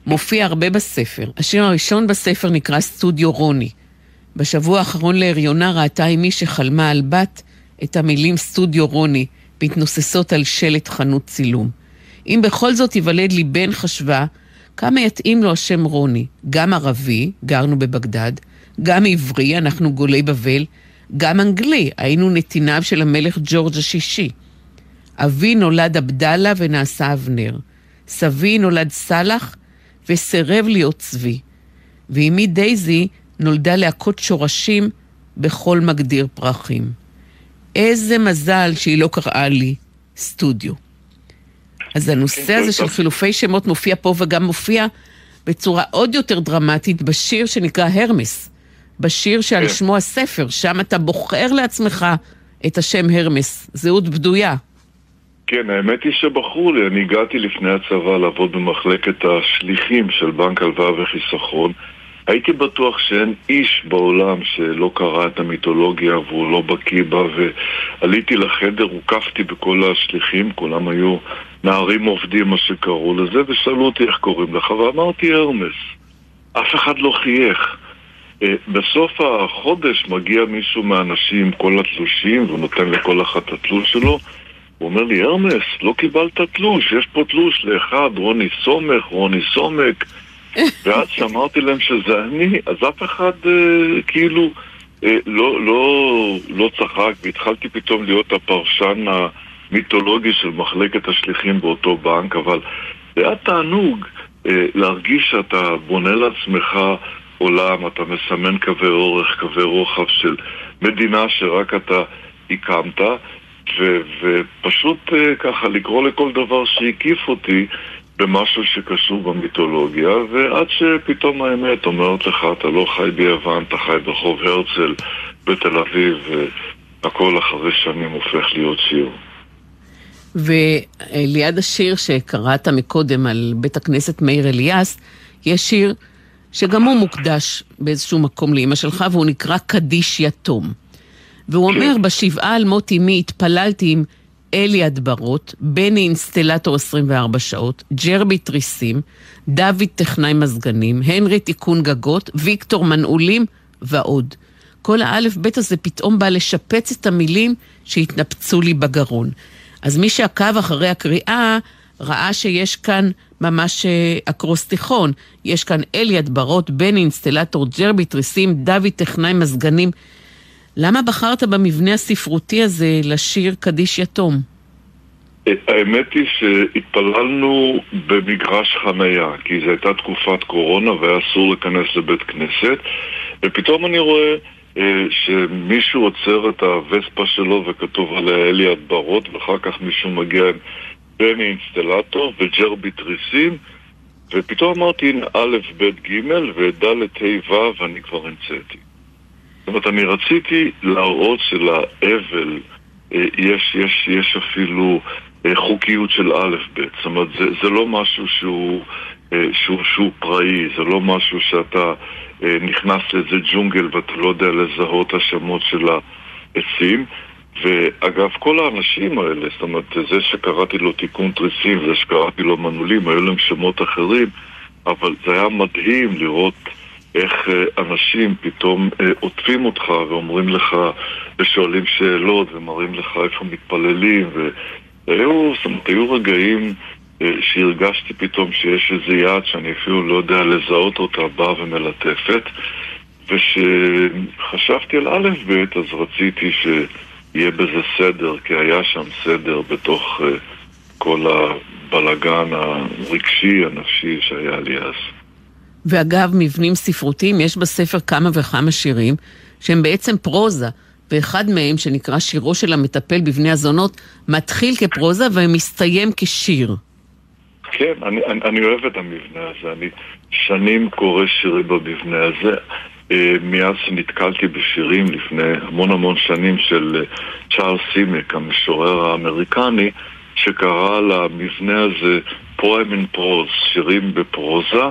S3: מופיע הרבה בספר. השיר הראשון בספר נקרא סטודיו רוני. בשבוע האחרון להריונה ראתה אמי שחלמה על בת את המילים סטודיו רוני מתנוססות על שלט חנות צילום. אם בכל זאת ייוולד לי בן, חשבה, כמה יתאים לו השם רוני. גם ערבי, גרנו בבגדד, גם עברי, אנחנו גולי בבל, גם אנגלי, היינו נתיניו של המלך ג'ורג' השישי. אבי נולד עבדאללה ונעשה אבנר. סבי נולד סאלח וסירב להיות צבי. ואימי דייזי נולדה להכות שורשים בכל מגדיר פרחים. איזה מזל שהיא לא קראה לי סטודיו. אז הנושא הזה של חילופי שמות מופיע פה וגם מופיע בצורה עוד יותר דרמטית בשיר שנקרא הרמס. בשיר שעל
S7: כן.
S3: שמו הספר, שם אתה בוחר לעצמך את השם הרמס, זהות בדויה.
S7: כן, האמת היא שבחרו לי, אני הגעתי לפני הצבא לעבוד במחלקת השליחים של בנק הלוואה וחיסכון. הייתי בטוח שאין איש בעולם שלא קרא את המיתולוגיה והוא לא בקיא בה ועליתי לחדר, הוקפתי בכל השליחים, כולם היו נערים עובדים, מה שקראו לזה, ושאלו אותי איך קוראים לך, ואמרתי הרמס. אף אחד לא חייך. אה, בסוף החודש מגיע מישהו מהאנשים עם כל התלושים, והוא נותן לכל אחת את התלוש שלו. הוא אומר לי, הרמס, לא קיבלת תלוש, יש פה תלוש לאחד, רוני סומך, רוני סומק. ואז שאמרתי להם שזה אני, אז אף אחד אה, כאילו אה, לא, לא, לא צחק, והתחלתי פתאום להיות הפרשן המיתולוגי של מחלקת השליחים באותו בנק, אבל זה היה תענוג אה, להרגיש שאתה בונה לעצמך עולם, אתה מסמן קווי אורך, קווי רוחב של מדינה שרק אתה הקמת, ו- ופשוט אה, ככה לקרוא לכל דבר שהקיף אותי במשהו שקשור במיתולוגיה, ועד שפתאום האמת אומרת לך, אתה לא חי ביוון, אתה חי ברחוב הרצל בתל אביב, והכל אחרי שנים הופך להיות שיר.
S3: וליד השיר שקראת מקודם על בית הכנסת מאיר אליאס, יש שיר שגם הוא מוקדש באיזשהו מקום לאימא שלך, והוא נקרא קדיש יתום. והוא אומר, בשבעה על מות אמי התפללתי עם אלי הדברות, בני אינסטלטור 24 שעות, ג'רבי תריסים, דוד טכנאי מזגנים, הנרי תיקון גגות, ויקטור מנעולים ועוד. כל האלף בית הזה פתאום בא לשפץ את המילים שהתנפצו לי בגרון. אז מי שעקב אחרי הקריאה ראה שיש כאן ממש אה, אקרוסטיכון. יש כאן אלי הדברות, בני אינסטלטור, ג'רבי תריסים, דוד טכנאי מזגנים. למה בחרת במבנה הספרותי הזה לשיר קדיש יתום?
S7: האמת היא שהתפללנו במגרש חנייה, כי זו הייתה תקופת קורונה והיה אסור להיכנס לבית כנסת, ופתאום אני רואה אה, שמישהו עוצר את הווספה שלו וכתוב עליה אלי הדברות, ואחר כך מישהו מגיע עם בני אינסטלטור וג'רבי תריסים, ופתאום אמרתי, א', ב', ג', וד', ה', ו', ואני כבר המצאתי. זאת אומרת, אני רציתי להראות שלאבל אה, יש, יש, יש אפילו אה, חוקיות של א', ב'. זאת אומרת, זה, זה לא משהו שהוא, אה, שהוא, שהוא פראי, זה לא משהו שאתה אה, נכנס לאיזה ג'ונגל ואתה לא יודע לזהות השמות של העצים. ואגב, כל האנשים האלה, זאת אומרת, זה שקראתי לו תיקון תריסים וזה שקראתי לו מנעולים, היו להם שמות אחרים, אבל זה היה מדהים לראות איך אה, אנשים פתאום אה, עוטפים אותך ואומרים לך, ושואלים שאלות ומראים לך איפה מתפללים, והיו, זאת אומרת, היו רגעים אה, שהרגשתי פתאום שיש איזה יד שאני אפילו לא יודע לזהות אותה, באה ומלטפת, וכשחשבתי על א' ב' אז רציתי שיהיה בזה סדר, כי היה שם סדר בתוך אה, כל הבלגן הרגשי, הנפשי שהיה לי אז.
S3: ואגב, מבנים ספרותיים, יש בספר כמה וכמה שירים שהם בעצם פרוזה, ואחד מהם, שנקרא שירו של המטפל בבני הזונות, מתחיל כפרוזה ומסתיים כשיר.
S7: כן, אני, אני, אני אוהב את המבנה הזה, אני שנים קורא שירים במבנה הזה. אה, מאז שנתקלתי בשירים לפני המון המון שנים של אה, צ'ארלס סימק, המשורר האמריקני, שקרא למבנה הזה פרוים אין פרוז, שירים בפרוזה,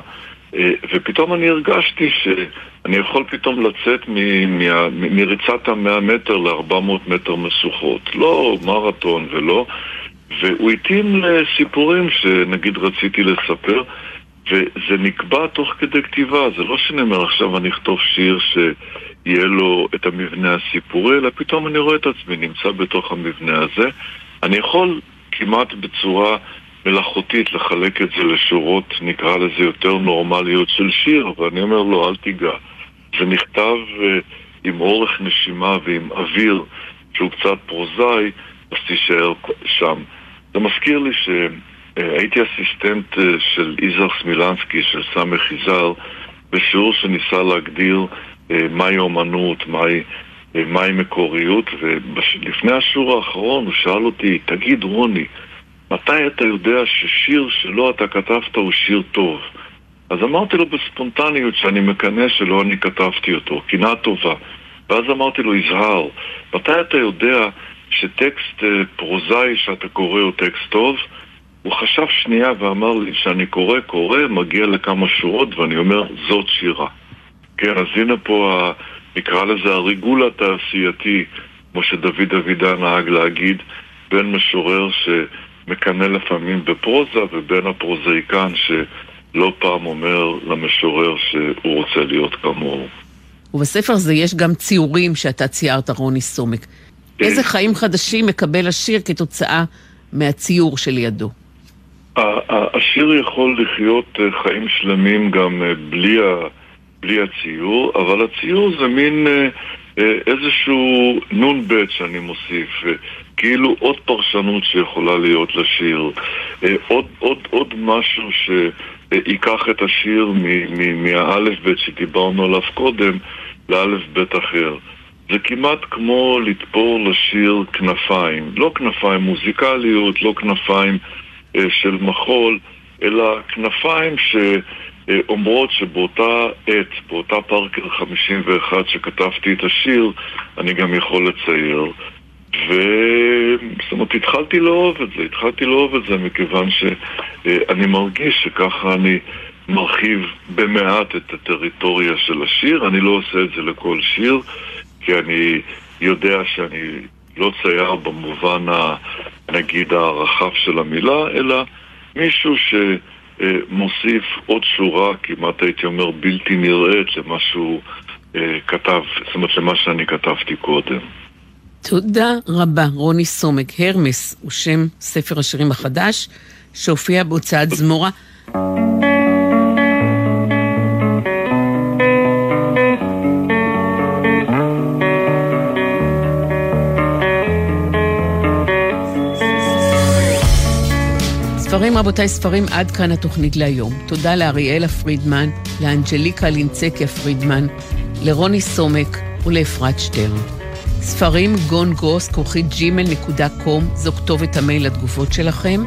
S7: אה, ופתאום אני הרגשתי שאני יכול פתאום לצאת מ- מ- מריצת המאה מטר ל-400 מטר משוכות. לא מרתון ולא... והוא התאים לסיפורים שנגיד רציתי לספר, וזה נקבע תוך כדי כתיבה, זה לא שאני אומר עכשיו אני אכתוב שיר שיהיה לו את המבנה הסיפורי, אלא פתאום אני רואה את עצמי נמצא בתוך המבנה הזה. אני יכול כמעט בצורה מלאכותית לחלק את זה לשורות, נקרא לזה יותר נורמליות של שיר, אבל אני אומר לו, אל תיגע. זה נכתב uh, עם אורך נשימה ועם אוויר שהוא קצת פרוזאי, אז תישאר שם. זה מזכיר לי שהייתי אסיסטנט אה, של יזהר סמילנסקי, של סמך יזהר, בשיעור שניסה להגדיר אה, מהי אומנות, מהי, אה, מהי מקוריות, ולפני השיעור האחרון הוא שאל אותי, תגיד רוני, מתי אתה יודע ששיר שלא אתה כתבת הוא שיר טוב? אז אמרתי לו בספונטניות שאני מקנא שלא אני כתבתי אותו, קנאה טובה. ואז אמרתי לו, יזהר, מתי אתה יודע שטקסט אה, פרוזאי שאתה קורא הוא טקסט טוב? הוא חשב שנייה ואמר לי שאני קורא, קורא, מגיע לכמה שורות ואני אומר, זאת שירה. כן, אז הנה פה, נקרא לזה הריגול התעשייתי, כמו שדוד אבידן נהג להגיד, בין משורר שמקנא לפעמים בפרוזה ובין הפרוזאיקן שלא פעם אומר למשורר שהוא רוצה להיות כמוהו.
S3: ובספר הזה יש גם ציורים שאתה ציירת, רוני סומק. איזה חיים חדשים מקבל השיר כתוצאה מהציור שלידו?
S7: השיר יכול לחיות אה, חיים שלמים גם אה, בלי, ה- בלי הציור, אבל הציור זה מין אה, איזשהו נ"ב שאני מוסיף, כאילו עוד פרשנות שיכולה להיות לשיר, עוד, עוד, עוד משהו שייקח את השיר מ- מ- מהאלף בית שדיברנו עליו קודם לאלף בית אחר. זה כמעט כמו לתפור לשיר כנפיים, לא כנפיים מוזיקליות, לא כנפיים אה, של מחול, אלא כנפיים שאומרות שבאותה עת, באותה פארקר 51 שכתבתי את השיר, אני גם יכול לצייר. ו... זאת אומרת, התחלתי לאהוב את זה, התחלתי לאהוב את זה מכיוון שאני מרגיש שככה אני מרחיב במעט את הטריטוריה של השיר, אני לא עושה את זה לכל שיר, כי אני יודע שאני לא צייר במובן, ה, נגיד, הרחב של המילה, אלא מישהו שמוסיף עוד שורה, כמעט הייתי אומר בלתי נראית, למה שהוא אה, כתב, זאת אומרת, למה שאני כתבתי קודם.
S3: תודה רבה, רוני סומק. הרמס הוא שם ספר השירים החדש, שהופיע בהוצאת זמורה. רבותיי, ספרים עד כאן התוכנית להיום. תודה לאריאלה פרידמן, לאנג'ליקה לינצקיה פרידמן, לרוני סומק, ולאפרת שטרן. ספרים גון גוס, כרוכית gmail.com, זו כתובת המייל לתגובות שלכם.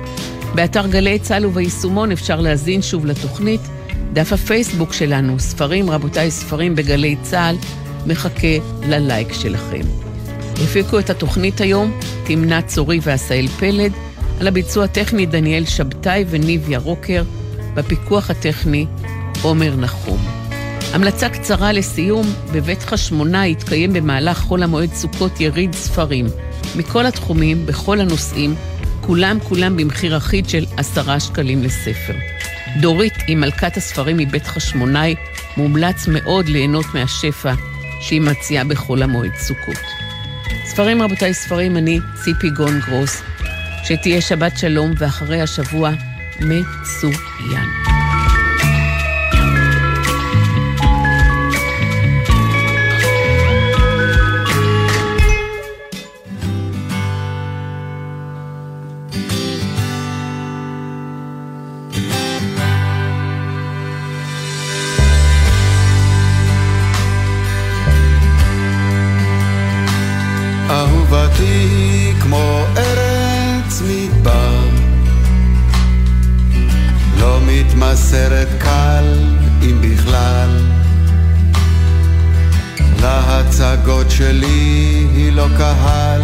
S3: באתר גלי צה"ל וביישומון אפשר להזין שוב לתוכנית. דף הפייסבוק שלנו, ספרים, רבותיי, ספרים בגלי צה"ל, מחכה ללייק שלכם. הפיקו את התוכנית היום תמנה צורי ועשאל פלד, על הביצוע הטכני דניאל שבתאי וניב ירוקר, בפיקוח הטכני עומר נחום. המלצה קצרה לסיום, בבית חשמונה יתקיים במהלך חול המועד סוכות יריד ספרים, מכל התחומים, בכל הנושאים, כולם כולם במחיר אחיד של עשרה שקלים לספר. דורית היא מלכת הספרים מבית חשמונאי, מומלץ מאוד ליהנות מהשפע שהיא מציעה בחול המועד סוכות. ספרים רבותיי, ספרים, אני ציפי גון גרוס, שתהיה שבת שלום ואחרי השבוע מצוין.
S8: להצגות שלי היא לא קהל.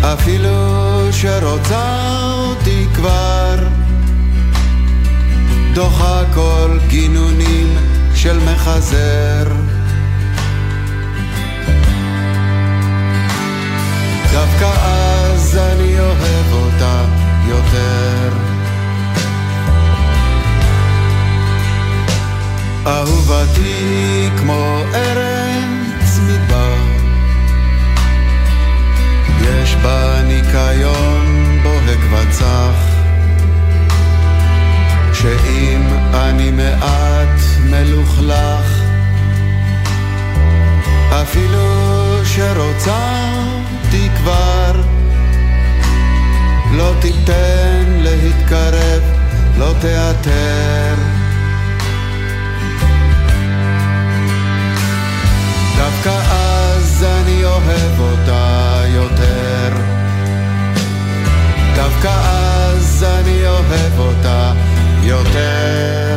S8: אפילו שרוצה אותי כבר. דוחה כל גינונים של מחזר. דווקא אז אני אוהב אותה יותר. אהובתי כמו ארץ מדבר, יש בה ניקיון בוהק וצח, שאם אני מעט מלוכלך, אפילו שרוצה כבר לא תיתן להתקרב, לא תיעתר דווקא אז אני אוהב אותה יותר. דווקא אז אני אוהב אותה יותר.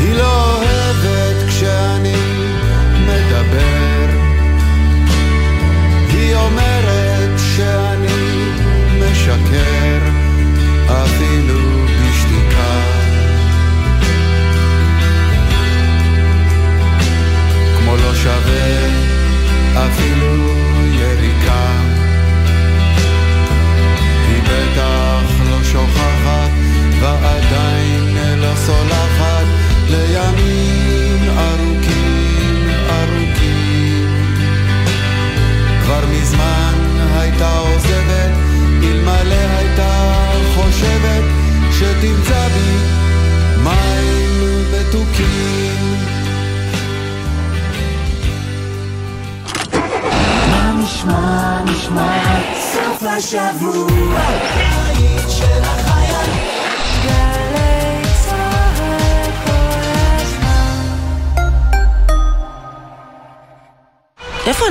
S8: היא לא אוהבת כשאני מדבר. היא אומרת שאני משקר אפילו לא שווה אפילו יריקה. היא בטח לא שוכחת ועדיין סולחת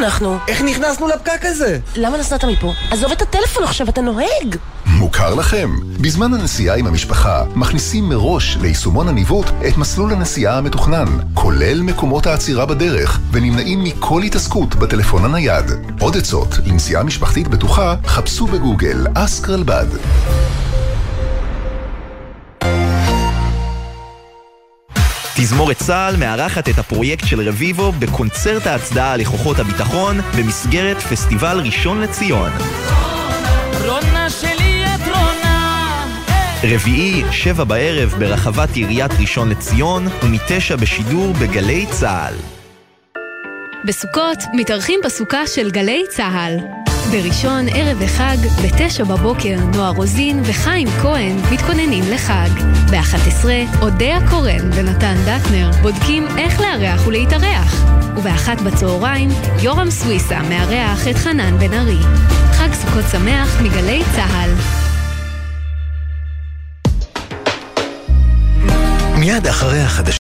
S9: אנחנו?
S10: איך נכנסנו לפקק הזה?
S9: למה נסעת מפה? עזוב את הטלפון עכשיו, אתה נוהג!
S11: מוכר לכם? בזמן הנסיעה עם המשפחה, מכניסים מראש ליישומון הניווט את מסלול הנסיעה המתוכנן, כולל מקומות העצירה בדרך, ונמנעים מכל התעסקות בטלפון הנייד. עוד עצות לנסיעה משפחתית בטוחה, חפשו בגוגל אסק
S12: תזמורת צה"ל מארחת את הפרויקט של רביבו בקונצרט ההצדעה לכוחות הביטחון במסגרת פסטיבל ראשון לציון.
S13: רונה שלי את רונה.
S12: רביעי, שבע בערב ברחבת עיריית ראשון לציון, ומתשע בשידור בגלי צה"ל.
S14: בסוכות מתארחים בסוכה של גלי צה"ל. בראשון, ערב וחג, בתשע בבוקר, נועה רוזין וחיים כהן מתכוננים לחג. ב-11, אודיה קורן ונתן דטנר בודקים איך לארח ולהתארח. ובאחת בצהריים, יורם סוויסה מארח את חנן בן ארי. חג סוכות שמח מגלי צה"ל.
S11: מיד אחרי החדשות